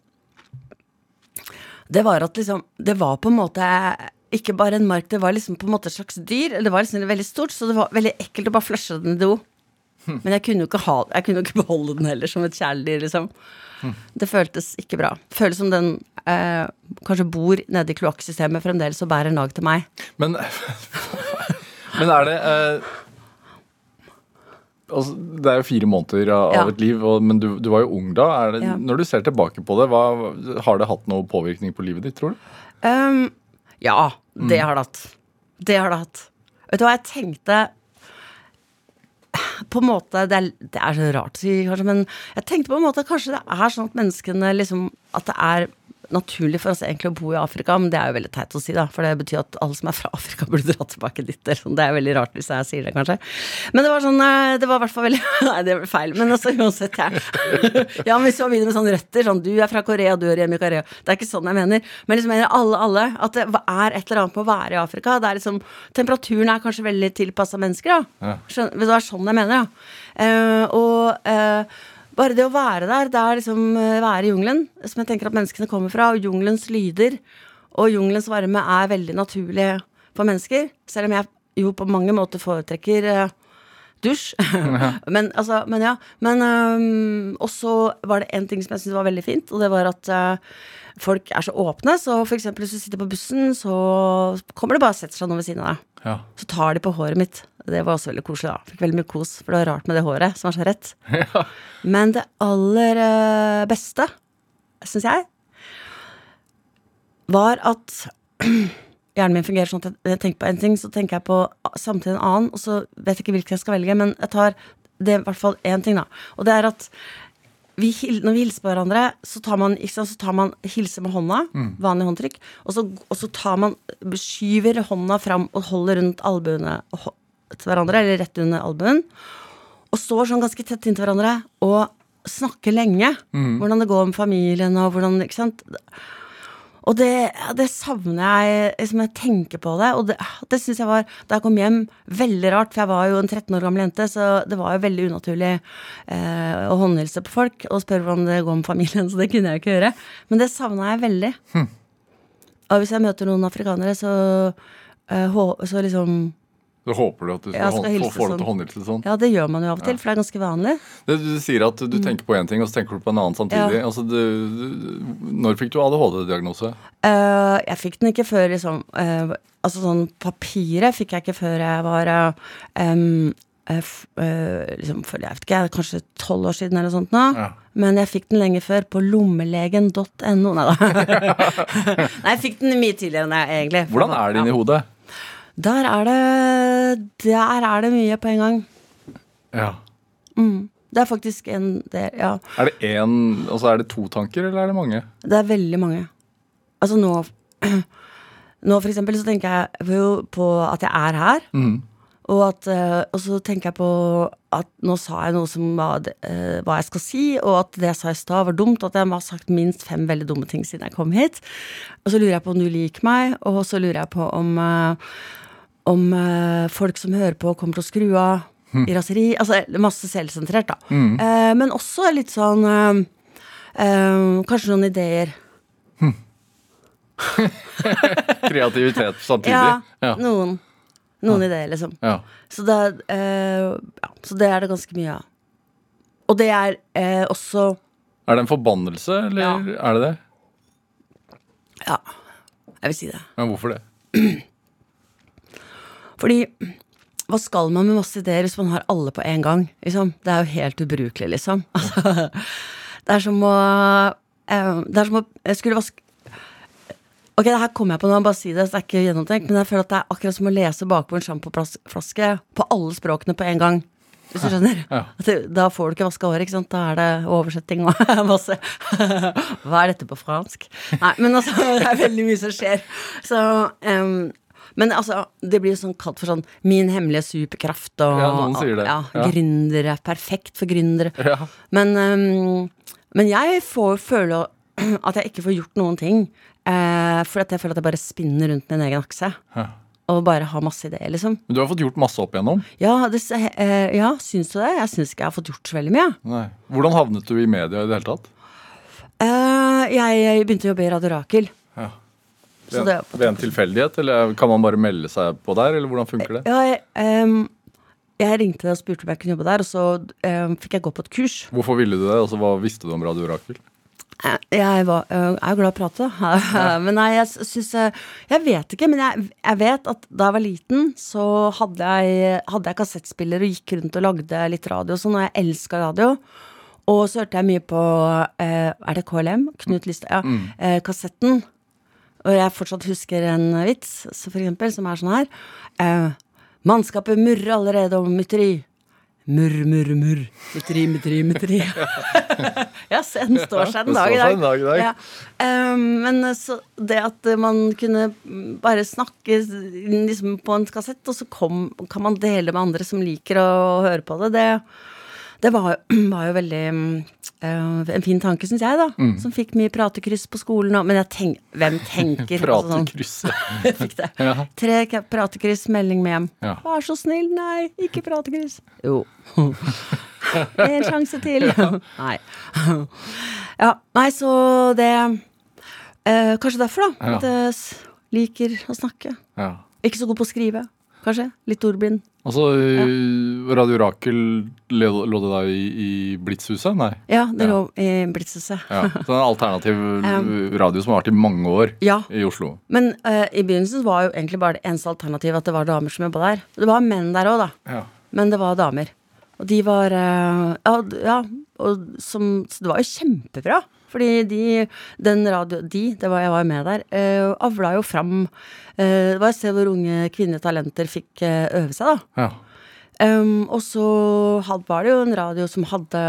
det var at liksom Det var på en måte ikke bare en mark, det var liksom på en måte et slags dyr. Det var liksom veldig stort, så det var veldig ekkelt å bare flushe den i do. Men jeg kunne jo ikke, ha, jeg kunne ikke [laughs] beholde den heller som et kjæledyr, liksom. Det føltes ikke bra. Føles som den eh, kanskje bor nede i kloakksystemet fremdeles og bærer nag til meg. Men, [laughs] men er det eh, altså, Det er jo fire måneder av, Ja. et liv, og, men du, du var jo ung da. Det, Ja. Når du ser tilbake på det, hva, har det hatt noe påvirkning på livet ditt, tror du? Um, ja, det har det hatt. Det har det hatt. Vet du hva, jeg tenkte på en måte, det er, det er så rart å si, kanskje, men jeg tenkte på en måte at kanskje det er sånn at menneskene liksom At det er naturlig for oss egentlig å bo i Afrika, men det er jo veldig teit å si, da. For det betyr at alle som er fra [laughs] Afrika, burde dra tilbake dit. eller sånn. Det er veldig rart hvis jeg sier det, kanskje. Men det var sånn eh, Det var i hvert fall veldig [laughs] Nei, det ble feil. Men altså, uansett, jeg [laughs] Ja, men hvis man begynner med sånne røtter, sånn du er fra Korea, du er hjemme i Korea Det er ikke sånn jeg mener. Men liksom mener alle, alle. At det er et eller annet med å være i Afrika. Det er liksom Temperaturen er kanskje veldig tilpassa mennesker, da. Ja. Skjønner, det er sånn jeg mener, ja. Uh, og eh, bare det å være der, det er liksom eh, være i jungelen, som jeg tenker at menneskene kommer fra, og jungelens lyder og jungelens varme er veldig naturlig for mennesker. Selv om jeg jo på mange måter foretrekker dusj. [laughs] men, altså, men ja. Men um, også var det en ting som jeg syntes var veldig fint, og det var at uh, folk er så åpne. Så for eksempel hvis du sitter på bussen, så kommer det bare og setter seg noen ved siden av deg. Ja. Så tar de på håret mitt. Det var også veldig koselig, da. Fikk veldig mye kos, for det var rart med det håret, som var så rett. [laughs] Men det aller uh, beste, syns jeg, var at [clears throat] hjernen min fungerer sånn at jeg tenker på en ting, så tenker jeg på samtidig en annen, og så vet jeg ikke hvilken jeg skal velge, men jeg tar det er i hvert fall én ting, da. Og det er at vi, når vi hilser på hverandre, så tar man, sant, så tar man hilser med hånda, vanlig håndtrykk, og så, og så tar man, skyver hånda fram og holder rundt albuene til hverandre, eller rett under albuen, og står sånn ganske tett inntil hverandre og snakker lenge. Hvordan det går med familien og hvordan Ikke sant. Og det, det savner jeg liksom jeg tenker på det. Og det, det syns jeg var, da jeg kom hjem, veldig rart. For jeg var jo en 13 år gammel jente, så det var jo veldig unaturlig eh, å håndhilse på folk og spørre hvordan det går med familien. Så det kunne jeg ikke gjøre. Men det savna jeg veldig. Og hvis jeg møter noen afrikanere, så, eh, så liksom Så håper du at du skal, skal få, til sånn. å håndhilse sånn. Ja, det gjør man jo av og til, for det er ganske vanlig. Det, du sier at du tenker på én ting, og så tenker du på en annen samtidig. Altså, du, du, når fikk du ADHD-diagnose? Uh, jeg fikk den ikke før liksom uh, Altså sånn papiret fikk jeg ikke før jeg var eh, eh, eh, liksom, for, Jeg vet ikke, kanskje tolv år siden eller sånt nå. Ja. Men jeg fikk den lenge før på lommelegen.no. Nei da. [laughs] [laughs] Nei, jeg fikk den mye tidligere enn jeg egentlig. Hvordan er det inni hodet? Der er det Der er det mye på en gang. Ja. Det er faktisk en del Ja. Er det én Altså er det to tanker, eller er det mange? Det er veldig mange. Altså nå [clears throat] Nå for eksempel så tenker jeg på at jeg er her. Og, at, eh, og så tenker jeg på at nå sa jeg noe som var det- eh, hva jeg skal si, og at det jeg sa i stad var dumt. At jeg har sagt minst fem veldig dumme ting siden jeg kom hit. Og så lurer jeg på om du liker meg, og så lurer jeg på om, eh, om uh, folk som hører på, kommer til å skru av i raseri. Altså masse selvsentrert, da. Eh, men også litt sånn uh, Kanskje noen ideer. [laughs] Kreativitet samtidig? Ja, Ja. noen. Noen ideer, liksom. ja. Så det, ja, så det er det ganske mye av. Og det er også Er det en forbannelse, eller Ja. er det det? Ja, jeg vil si det. Men hvorfor det? [clears throat] Fordi hva skal man med masse ideer hvis man har alle på en gang? Liksom? Det er jo helt ubrukelig, liksom. [laughs] Altså, det er som å eh, Det er som å jeg skulle vaske Ok, det her kommer jeg på nå, bare si det, så det er ikke gjennomtenkt, men jeg føler at det er akkurat som å lese bakpå en sjampoflaske på alle språkene på en gang. Hvis du skjønner? Ja. Da får du ikke vaska håret, ikke sant? Da er det oversetting og [laughs] masse Hva er dette på fransk? Nei, men altså, [laughs] det er veldig mye som skjer. Så em, men altså, det blir sånn kalt for sånn 'min hemmelige superkraft' og Ja, noen sier det. Ja, Ja. Gründere. Perfekt for gründere. Ja. Men, um, men jeg får føle [clears throat] at jeg ikke får gjort noen ting. Uh, for at jeg føler at jeg bare spinner rundt min egen akse. Ja. Og bare har masse ideer, liksom. Men du har fått gjort masse opp igjennom. Ja, det, uh, ja, syns du det? Jeg syns ikke jeg har fått gjort så veldig mye. Nei. Hvordan havnet du i media i det hele tatt? Uh, jeg, jeg begynte å jobbe i Radio Rakel. Ja. Så Ved, det- ved en tilfeldighet, eller kan man bare melde seg på der, eller hvordan funker det? Ja, jeg, um, jeg ringte og spurte om jeg kunne jobbe der, og så um, fikk jeg gå på et kurs. Hvorfor ville du det? Altså, hva visste du om Radio Rakel? Eh, Jeg var, jeg er glad i å prate, da. [laughs] men nei, jeg syns Jeg vet ikke, men jeg, jeg vet at da jeg var liten, så hadde jeg, hadde jeg kassettspiller og gikk rundt og lagde litt radio og sånn, og jeg elska radio. Og så hørte jeg mye på eh, Er det KLM? Knut Lystad. Ja. Mm. kassetten. Og jeg fortsatt husker en vits, for eksempel, som er sånn her. Eh, Mannskapet murrer allerede om mytteri. Murr, murr, murr. Mytteri, mytteri, mytteri. [laughs] ja, den står seg den dag i dag. dag dag. Ja. Eh, men så det at man kunne bare snakke liksom på en kassett, og så kom, kan man dele med andre som liker å høre på det, det, det var, [clears throat] var jo veldig eh, en fin tanke, syns jeg, da. Mm. Som fikk mye pratekryss på skolen. Og, men tenk, hvem [laughs] tenker altså sånn- [laughs] fikk det. Ja. Tre pratekryss, melding med hjem. Ja. Vær så snill, nei, ikke pratekryss. Jo. [laughs] en sjanse til. nei. ja, nei, så det eh, Kanskje derfor, da. At jeg liker å snakke. Ja. Ikke så god på å skrive, kanskje. Litt ordblind. Altså, Radio Rakel lå det da i, i Blitzhuset? Nei. Ja, det Ja. lå i Blitzhuset. Ja. Så det er en alternativ [laughs] radio som har vært i mange år Ja. i Oslo. Men uh, i begynnelsen var jo egentlig bare det eneste alternativet at det var damer som jobba der. Det var menn der òg, da. Ja. Men det var damer. Og de var uh, Ja, ja og som, så det var jo kjempebra. Fordi de, den radio, de, det var jeg var med der, uh, avla jo fram eh, Det var et sted hvor unge kvinnelige talenter fikk eh, øve seg, da. ja. Um, og så had, var det jo en radio som hadde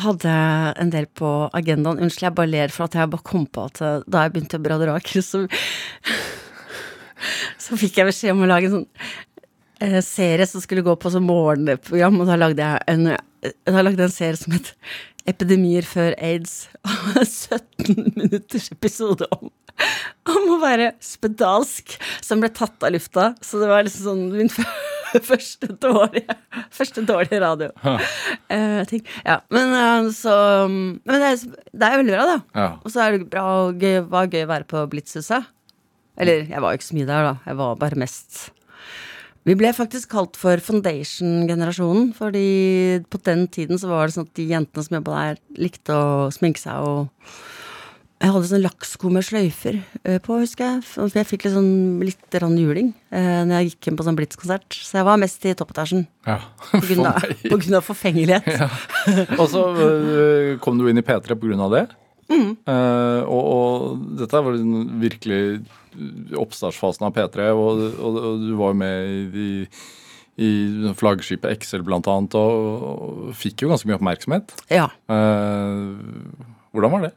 hadde en del på agendaen. Unnskyld, jeg bare ler for at jeg bare kom på at da jeg begynte i Radio Aker, så [laughs] Så fikk jeg beskjed om å lage en sånn eh, serie som skulle gå på som morgenprogram, og da lagde jeg en, da lagde jeg en serie som het Epidemier før aids. Og 17 minutters episode om, om å være spedalsk, som ble tatt av lufta. Så det var liksom sånn min [laughs] første dårlige, første dårlige radio. Uh. Ja, men uh, så Men det er, det er veldig bra, da. Ja. Og så er det bra og gøy, var gøy å være på Blitzhuset. Eller, jeg var jo ikke så mye der, da. Jeg var bare mest Vi ble faktisk kalt for Foundation-generasjonen, fordi på den tiden så var det sånn at de jentene som jobba der, likte å sminke seg og Jeg hadde sånn lakksko med sløyfer eh, på, husker jeg. For jeg fikk litt sånn litt rann juling eh, når jeg gikk inn på sånn Blitz-konsert. Så jeg var mest i toppetasjen. Ja. [laughs] På grunn av, [laughs] på grunn av forfengelighet. Og så øh, kom du inn i P3 på grunn av det. Mm. Uh, og, og dette var virkelig oppstartsfasen av P3, og, og, og du var jo med i, i flaggskipet Excel blant annet, og, fikk jo ganske mye oppmerksomhet. Ja. Uh, hvordan var det?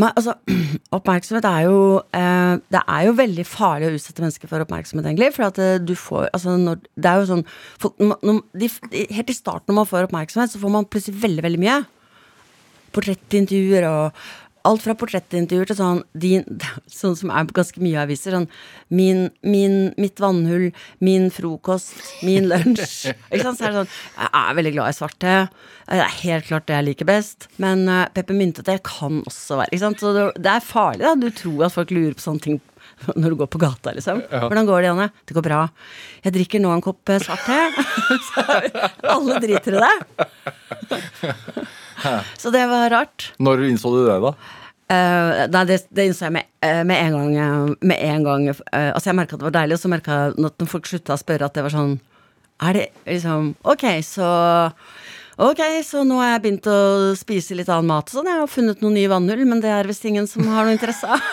Men altså, [clears throat] oppmerksomhet er jo eh, Det er jo veldig farlig å utsette mennesker for oppmerksomhet, egentlig. For at eh, du får Altså, når Det er jo sånn folk, når, de, Helt i starten når man får oppmerksomhet, så får man plutselig veldig, veldig mye. Portrettintervjuer og Alt fra portrettintervjuer til sånn, din, [laughs] sånn som er på ganske mye aviser. Sånn min, min, mitt vannhull, min frokost, min lunsj. [laughs] Ikke sant? Så er det sånn Jeg er veldig glad i svarte. Det er helt klart det jeg liker best. Men uh, peppermyntete kan også være ikke sant? Så det, det er farlig, da. Du tror at folk lurer på sånne ting [laughs] når du går på gata, liksom. Hvordan går det, Janne? Det går bra. Jeg drikker nå en kopp eh, svart te. Alle driter i det. Så det var rart. Når innså du det, da? Uh, nei, det, det innså jeg med, uh, med en gang. eh, Med en gang uh, altså, jeg merka at det var deilig, og så merka jeg når folk slutta å spørre, at det var sånn Er det liksom Ok, så Ok, så nå har jeg begynt å spise litt annen mat og sånn. Jeg har funnet noen nye vannhull, men det er visst ingen som har noe interesse av.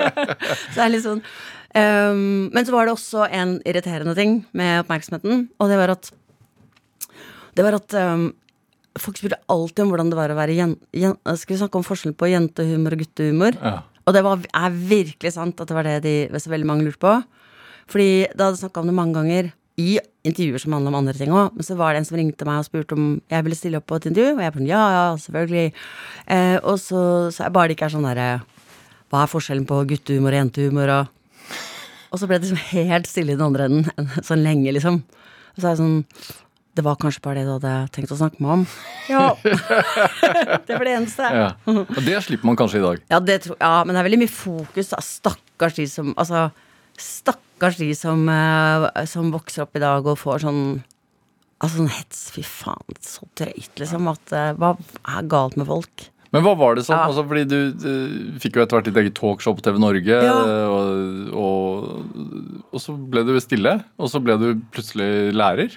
[laughs] så det er litt sånn um, Men så var det også en irriterende ting med oppmerksomheten, og det var at Det var at ehm, folk spurte alltid om hvordan det var å være jen, jen, Skal vi snakke om forskjellen på jentehumor og guttehumor? Ja. Og det var, er virkelig sant at det var det de så veldig mange lurte på. Fordi da hadde jeg snakka om det mange ganger i intervjuer som handla om andre ting òg. Men så var det en som ringte meg og spurte om jeg ville stille opp på et intervju. Og jeg bare ja, ja, selvfølgelig. Eh, og så sa jeg bare det ikke er sånn derre Hva er forskjellen på guttehumor og jentehumor? Og, og så ble det liksom helt stille i den andre enden [laughs] sånn lenge, liksom. Og så er jeg sånn Det var kanskje bare det du hadde tenkt å snakke med om? [laughs] Ja. [laughs] det var det eneste. Ja. Og det slipper man kanskje i dag. Ja, det tror, ja, men det er veldig mye fokus. Da. Stakkars de som Altså, stakkars de som, eh, som vokser opp i dag og får sånn Altså sånn hets. Fy faen, så drøyt, liksom. At, eh, hva er galt med folk? Men hva var det sånn? Ja. altså, Fordi du, du fikk jo etter hvert ditt eget talkshow på TV Norge, Ja. og, og, og så ble du stille, og så ble du plutselig lærer.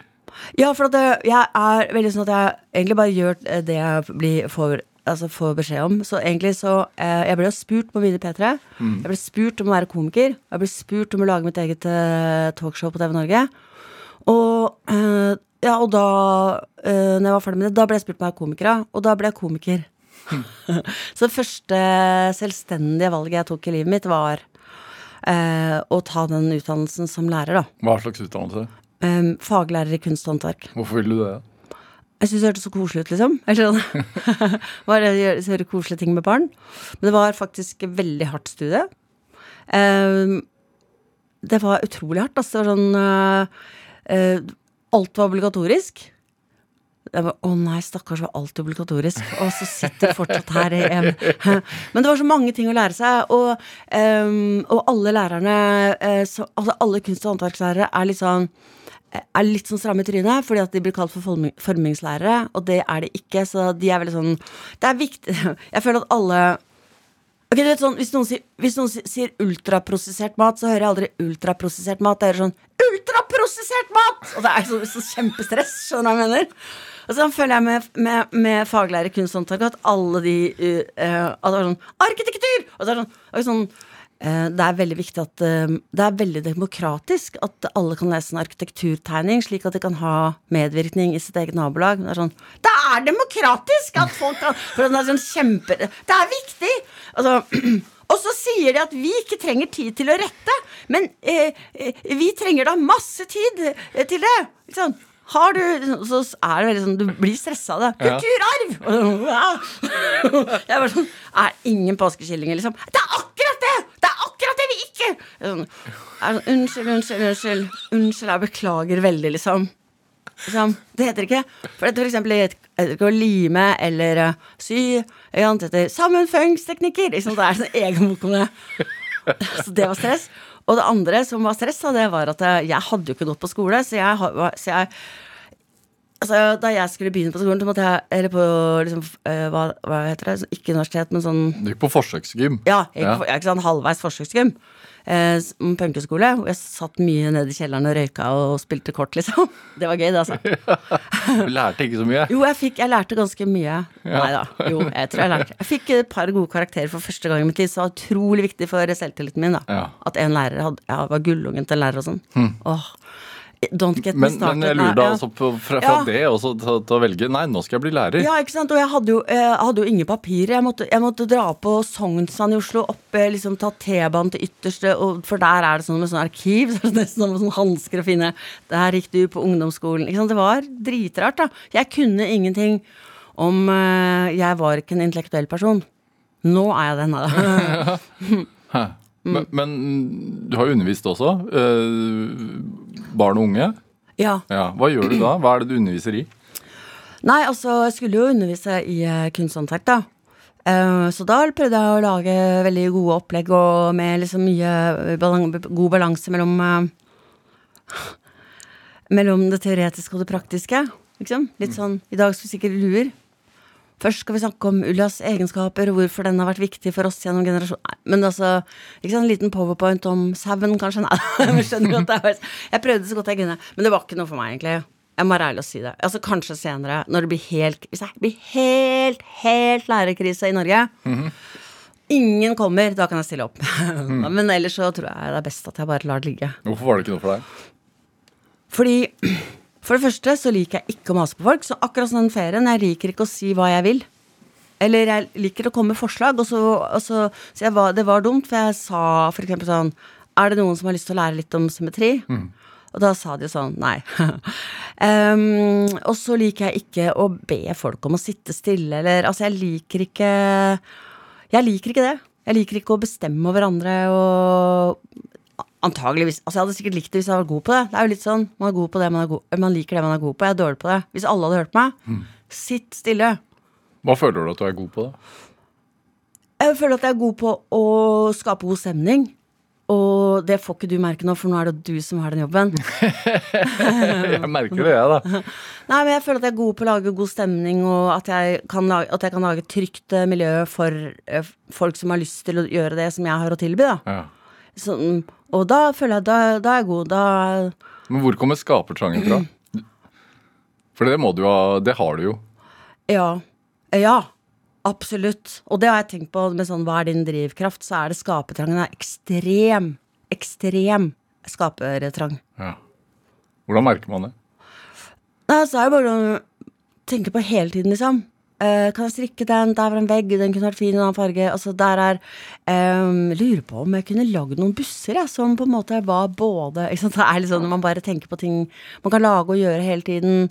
Ja, for det, jeg er veldig sånn at jeg egentlig bare gjør det jeg blir, får, altså får beskjed om. Så egentlig så eh, Jeg ble jo spurt på mine P3. Jeg ble spurt om å være komiker. Jeg ble spurt om å lage mitt eget eh, talkshow på TV Norge. Og eh, ja, og da eh, Når jeg var ferdig med det, da ble jeg spurt om å være komiker. Og da ble jeg komiker. [laughs] så det første selvstendige valget jeg tok i livet mitt, var eh, å ta den utdannelsen som lærer, da. Hva slags utdannelse? Um, faglærer i kunst og håndverk. Hvorfor ville du det? Jeg syntes det hørtes så koselig ut, liksom. Jeg [laughs] gjøre koselige ting med barn. Men det var faktisk et veldig hardt studie. Um, det var utrolig hardt. Altså, sånn uh, uh, Alt var obligatorisk. Jeg bare, Å nei, stakkars, var alt obligatorisk. Og så sitter fortsatt her. [laughs] Men det var så mange ting å lære seg, og, um, og alle lærerne eh, så, Altså alle kunst- og håndverkslærere er litt sånn er litt sånn stramme i trynet, fordi at de blir kalt for formingslærere, og det er de ikke, så de er veldig sånn Det er viktig [laughs] Jeg føler at alle Ok, du vet sånn, Hvis noen sier, hvis noen sier ultraprosessert mat, så hører jeg aldri ultraprosessert mat. Jeg hører sånn ultraprosessert mat! Og det er så, så kjempestress. Skjønner du hva jeg mener? Og sånn føler jeg med, med, med faglærer i kunst og håndverk at alle de uh, at det var sånn Arkitektur! Og så er sånn, og sånn eh, det er veldig viktig at eh, Det er veldig demokratisk at alle kan lese en arkitekturtegning, slik at de kan ha medvirkning i sitt eget nabolag. Det er sånn Det er demokratisk at folk kan For det er sånn kjempe Det er viktig! Altså [clears throat] Og så sier de at vi ikke trenger tid til å rette, men eh, vi trenger da masse tid til det. Ikke sant? Har du Så er det veldig sånn Du blir stressa av det. Ja. Kulturarv! Jeg bare sånn Er ingen påskekillinger, liksom? Det er akkurat det! Det er akkurat det vi ikke er sånn, er sånn, Unnskyld, unnskyld, unnskyld. Unnskyld, jeg beklager veldig, liksom. liksom. Det heter ikke For det for eksempel heter ikke å lime eller uh, sy. Det heter sammenføyingsteknikker. Liksom. Det er sånn egen bok om det. Så det var stress. Og det andre som var stress, det var at jeg hadde jo ikke gått på skole, så jeg, så jeg Altså, da jeg skulle begynne på skolen, så måtte jeg Eller på liksom, eh, hva, hva heter det? Ikke universitet, men sånn Du gikk på forsøksgym. Ja, jeg, Ja. er ikke sånn halvveis forsøksgym. Eh, mm, punkeskole. Hvor jeg satt mye nede i kjelleren og røyka og spilte kort, [laughs] liksom. Det var gøy, det, altså. [laughs] Du lærte ikke så mye. Jo, jeg, fikk, jeg lærte ganske mye. Ja. Nei da. Jo, jeg tror jeg lærte. Jeg fikk et par gode karakterer for første gang i mitt liv, så det var utrolig viktig for selvtilliten min. da Ja. At en lærer hadde, ja, var gullungen til en lærer og sånn. Åh, don't get me Men, started. men jeg lurer da altså på, fra, fra Ja. det også til, å velge Nei, nå skal jeg bli lærer. Ja, ikke sant? Og jeg hadde jo, jeg hadde jo ingen papirer. Jeg måtte, jeg måtte dra på Sognsvann i Oslo, opp, eh, liksom ta T-banen til ytterste, og, for der er det sånn med sånn arkiv. Så [laughs] det er nesten sånn med sånn hansker å finne. Der gikk du på ungdomsskolen. Ikke sant? Det var dritrart, da. Jeg kunne ingenting om eh, Jeg var ikke en intellektuell person. Nå er jeg det. [laughs] [laughs] Hæ. Mm. Men, men du har jo undervist også. eh, barn og unge. ja. Ja. Hva gjør du da? Hva er det du underviser i? Nei, altså, jeg skulle jo undervise i eh, kunsthåndverk, da. Eh, så da prøvde jeg å lage veldig gode opplegg og med liksom mye balan god balanse mellom eh, Mellom det teoretiske og det praktiske. Liksom. Litt sånn I dag skulle vi sikkert luer. Først skal vi snakke om ullas egenskaper og hvorfor den har vært viktig for oss gjennom generasjoner. Men altså, ikke sant, En liten powerpoint om sauen, kanskje? [laughs] Nei, skjønner at det er Jeg prøvde så godt jeg kunne, men det var ikke noe for meg, egentlig. Jeg må være ærlig og si det. Altså Kanskje senere, når det blir helt Hvis det blir helt, helt lærerkrise i Norge. Ingen kommer, da kan jeg stille opp. [laughs] Men ellers så tror jeg det er best at jeg bare lar det ligge. Hvorfor var det ikke noe for deg? Fordi For det første så liker jeg ikke å mase på folk. Så akkurat som den ferien, jeg liker ikke å si hva jeg vil. Eller jeg liker å komme med forslag, og så, og så, så jeg var, det var dumt, for jeg sa eksempel sånn Er det noen som har lyst til å lære litt om symmetri? Og da sa de sånn nei. um, [laughs] og så liker jeg ikke å be folk om å sitte stille, eller Altså, jeg liker ikke Jeg liker ikke det. Jeg liker ikke å bestemme over andre og Antageligvis. Altså Jeg hadde sikkert likt det hvis jeg var god på det. Det er jo litt sånn, Man er god på det man er god Man liker det man er god på. Jeg er dårlig på det. Hvis alle hadde hørt meg, sitt stille. Hva føler du at du er god på, da? Jeg føler at jeg er god på å skape god stemning. Og det får ikke du merke nå, for nå er det du som har den jobben. [laughs] Jeg merker det, jeg, da. [laughs] Nei, men jeg føler at jeg er god på å lage god stemning, og at jeg kan lage, at jeg kan lage et trygt eh, miljø for eh, folk som har lyst til å gjøre det som jeg har å tilby. Da. Ja. Sånn, og da føler jeg da, da er jeg god. Da Men hvor kommer skapertrangen fra? For det må du ha Det har du jo. Ja. Ja. Absolutt. Og det har jeg tenkt på med sånn hva er din drivkraft, så er det skapetrangen er ekstrem. Ekstrem skapertrang. Ja. Hvordan merker man det? Nei, så er det bare å tenke på hele tiden, liksom. Eh, kan jeg strikke den? Der var en vegg, den kunne vært fin i en annen farge. Altså, der er um, Lurer på om jeg kunne lagd noen busser, jeg, som på en måte var både ikke sant? Det er liksom når man bare tenker på ting man kan lage og gjøre hele tiden.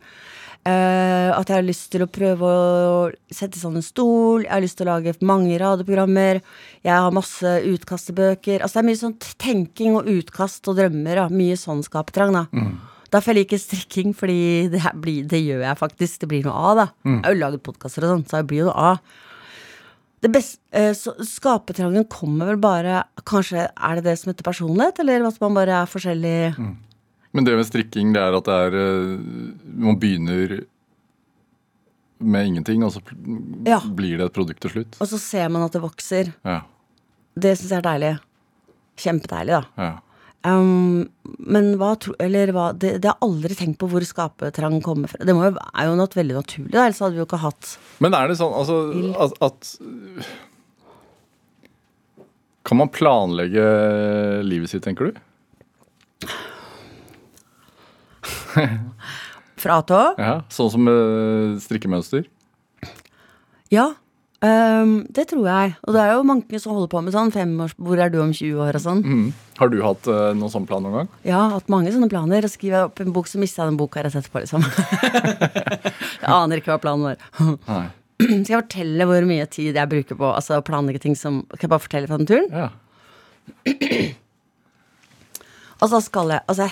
Uh, at jeg har lyst til å prøve å sette sammen en stol. Jeg har lyst til å lage mange radioprogrammer. Jeg har masse utkastebøker. Altså det er mye sånn tenking og utkast og drømmer. Da. Mye sånn skapertrang, da. Derfor jeg liker strikking, fordi det, blir, det gjør jeg faktisk. Det blir noe av, da. Jeg har jo laget podkaster og sånn, så det blir jo noe av. Det beste, eh, så skapetrangen kommer vel bare Kanskje er det det som heter personlighet, eller at man bare er forskjellig Men det med strikking, det er at det er eh, Man begynner med ingenting, og så Ja. blir det et produkt til slutt. Og så ser man at det vokser. Ja. Det syns jeg er deilig. Kjempedeilig, da. ja. Um, men hva tro... Eller hva det, det har aldri tenkt på hvor skapertrang kommer fra. Det må jo, er jo noe veldig naturlig, da, ellers hadde vi jo ikke hatt Men er det sånn altså, at, at Kan man planlegge livet sitt, tenker du? Fra A til Å? Ja, Sånn som eh, strikkemønster? Ja. Ehm, det tror jeg. Og det er jo mange som holder på med sånn femårs Hvor er du om 20 år og sånn. Mm. Har du hatt uh, noen sånn plan noen gang? Ja, hatt mange sånne planer. Og skriver jeg opp en bok, så mister jeg den boka rett etterpå, liksom. [laughs] jeg aner ikke hva planen var. [clears throat] Skal jeg fortelle hvor mye tid jeg bruker på altså, å planlegge ting som Skal jeg bare fortelle fra den turen? Ja. [clears throat] Altså skal jeg Altså,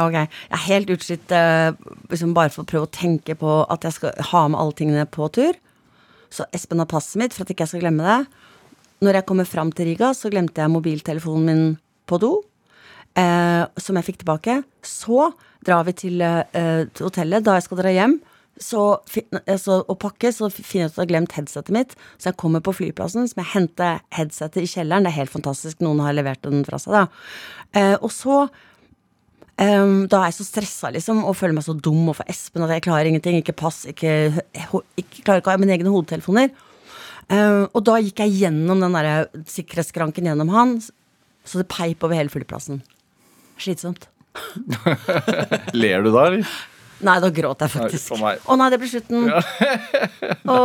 ok, jeg er helt utslitt uh, liksom bare for å prøve å tenke på at jeg skal ha med alle tingene på tur. Så Espen har passet mitt for at ikke jeg skal glemme det. Når jeg kommer fram til Riga, så glemte jeg mobiltelefonen min på do. Eh, som jeg fikk tilbake. Så drar vi til, eh, hotellet. Da jeg skal dra hjem så, fin- eh, og pakke, så finner jeg ut at jeg har glemt headsetet mitt. Så jeg kommer på flyplassen, så må jeg hente headsetet i kjelleren. Det er helt fantastisk. Noen har levert den fra seg, da. Eh, og så Ehm, da er jeg så stressa liksom, og føler meg så dum overfor Espen at jeg klarer ingenting. Ikke pass, ikke, ikke klarer ikke å ha mine egne hodetelefoner. Um, og da gikk jeg gjennom den der sikkerhetsskranken gjennom han, så det peip over hele flyplassen. Slitsomt. [laughs] [laughs] Ler du da, eller? Nei, da gråt jeg faktisk. Å nei, det ble slutten. [laughs] Å,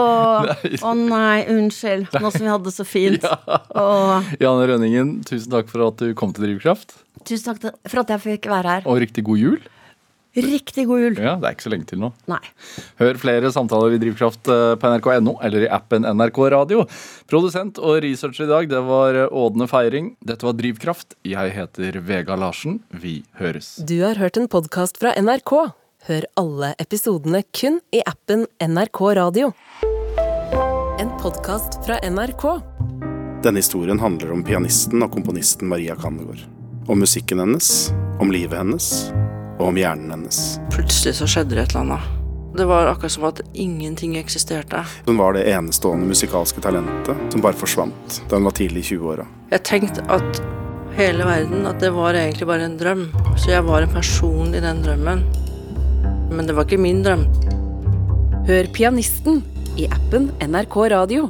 å nei, unnskyld. Nå som vi hadde det så fint. Åh, Janne Rønningen, tusen takk for at du kom til Drivkraft. tusen takk for at jeg fikk være her. Og riktig god jul. Riktig god jul. Ja, Det er ikke så lenge til nå. Nei. Hør flere samtaler i Drivkraft eh, på nrk.no eller i appen NRK Radio. Produsent og researcher i dag, det var eh, Ådne Feiring. Dette var Drivkraft. Jeg heter Vega Larsen. Vi høres. Du har hørt en podkast fra NRK. Hør alle episodene kun i appen NRK Radio. En podkast fra NRK. Denne historien handler om pianisten og komponisten Maria Kandegård. Om musikken hennes, om livet hennes og om hjernen hennes. Plutselig så skjedde det et eller annet. Det var akkurat som at ingenting eksisterte. Hun var det enestående musikalske talentet som bare forsvant da hun var tidlig i 20-åra. Jeg tenkte at hele verden, at det var egentlig bare en drøm. Så jeg var en person i den drømmen. Men det var ikke min drøm. Hør pianisten i appen NRK Radio.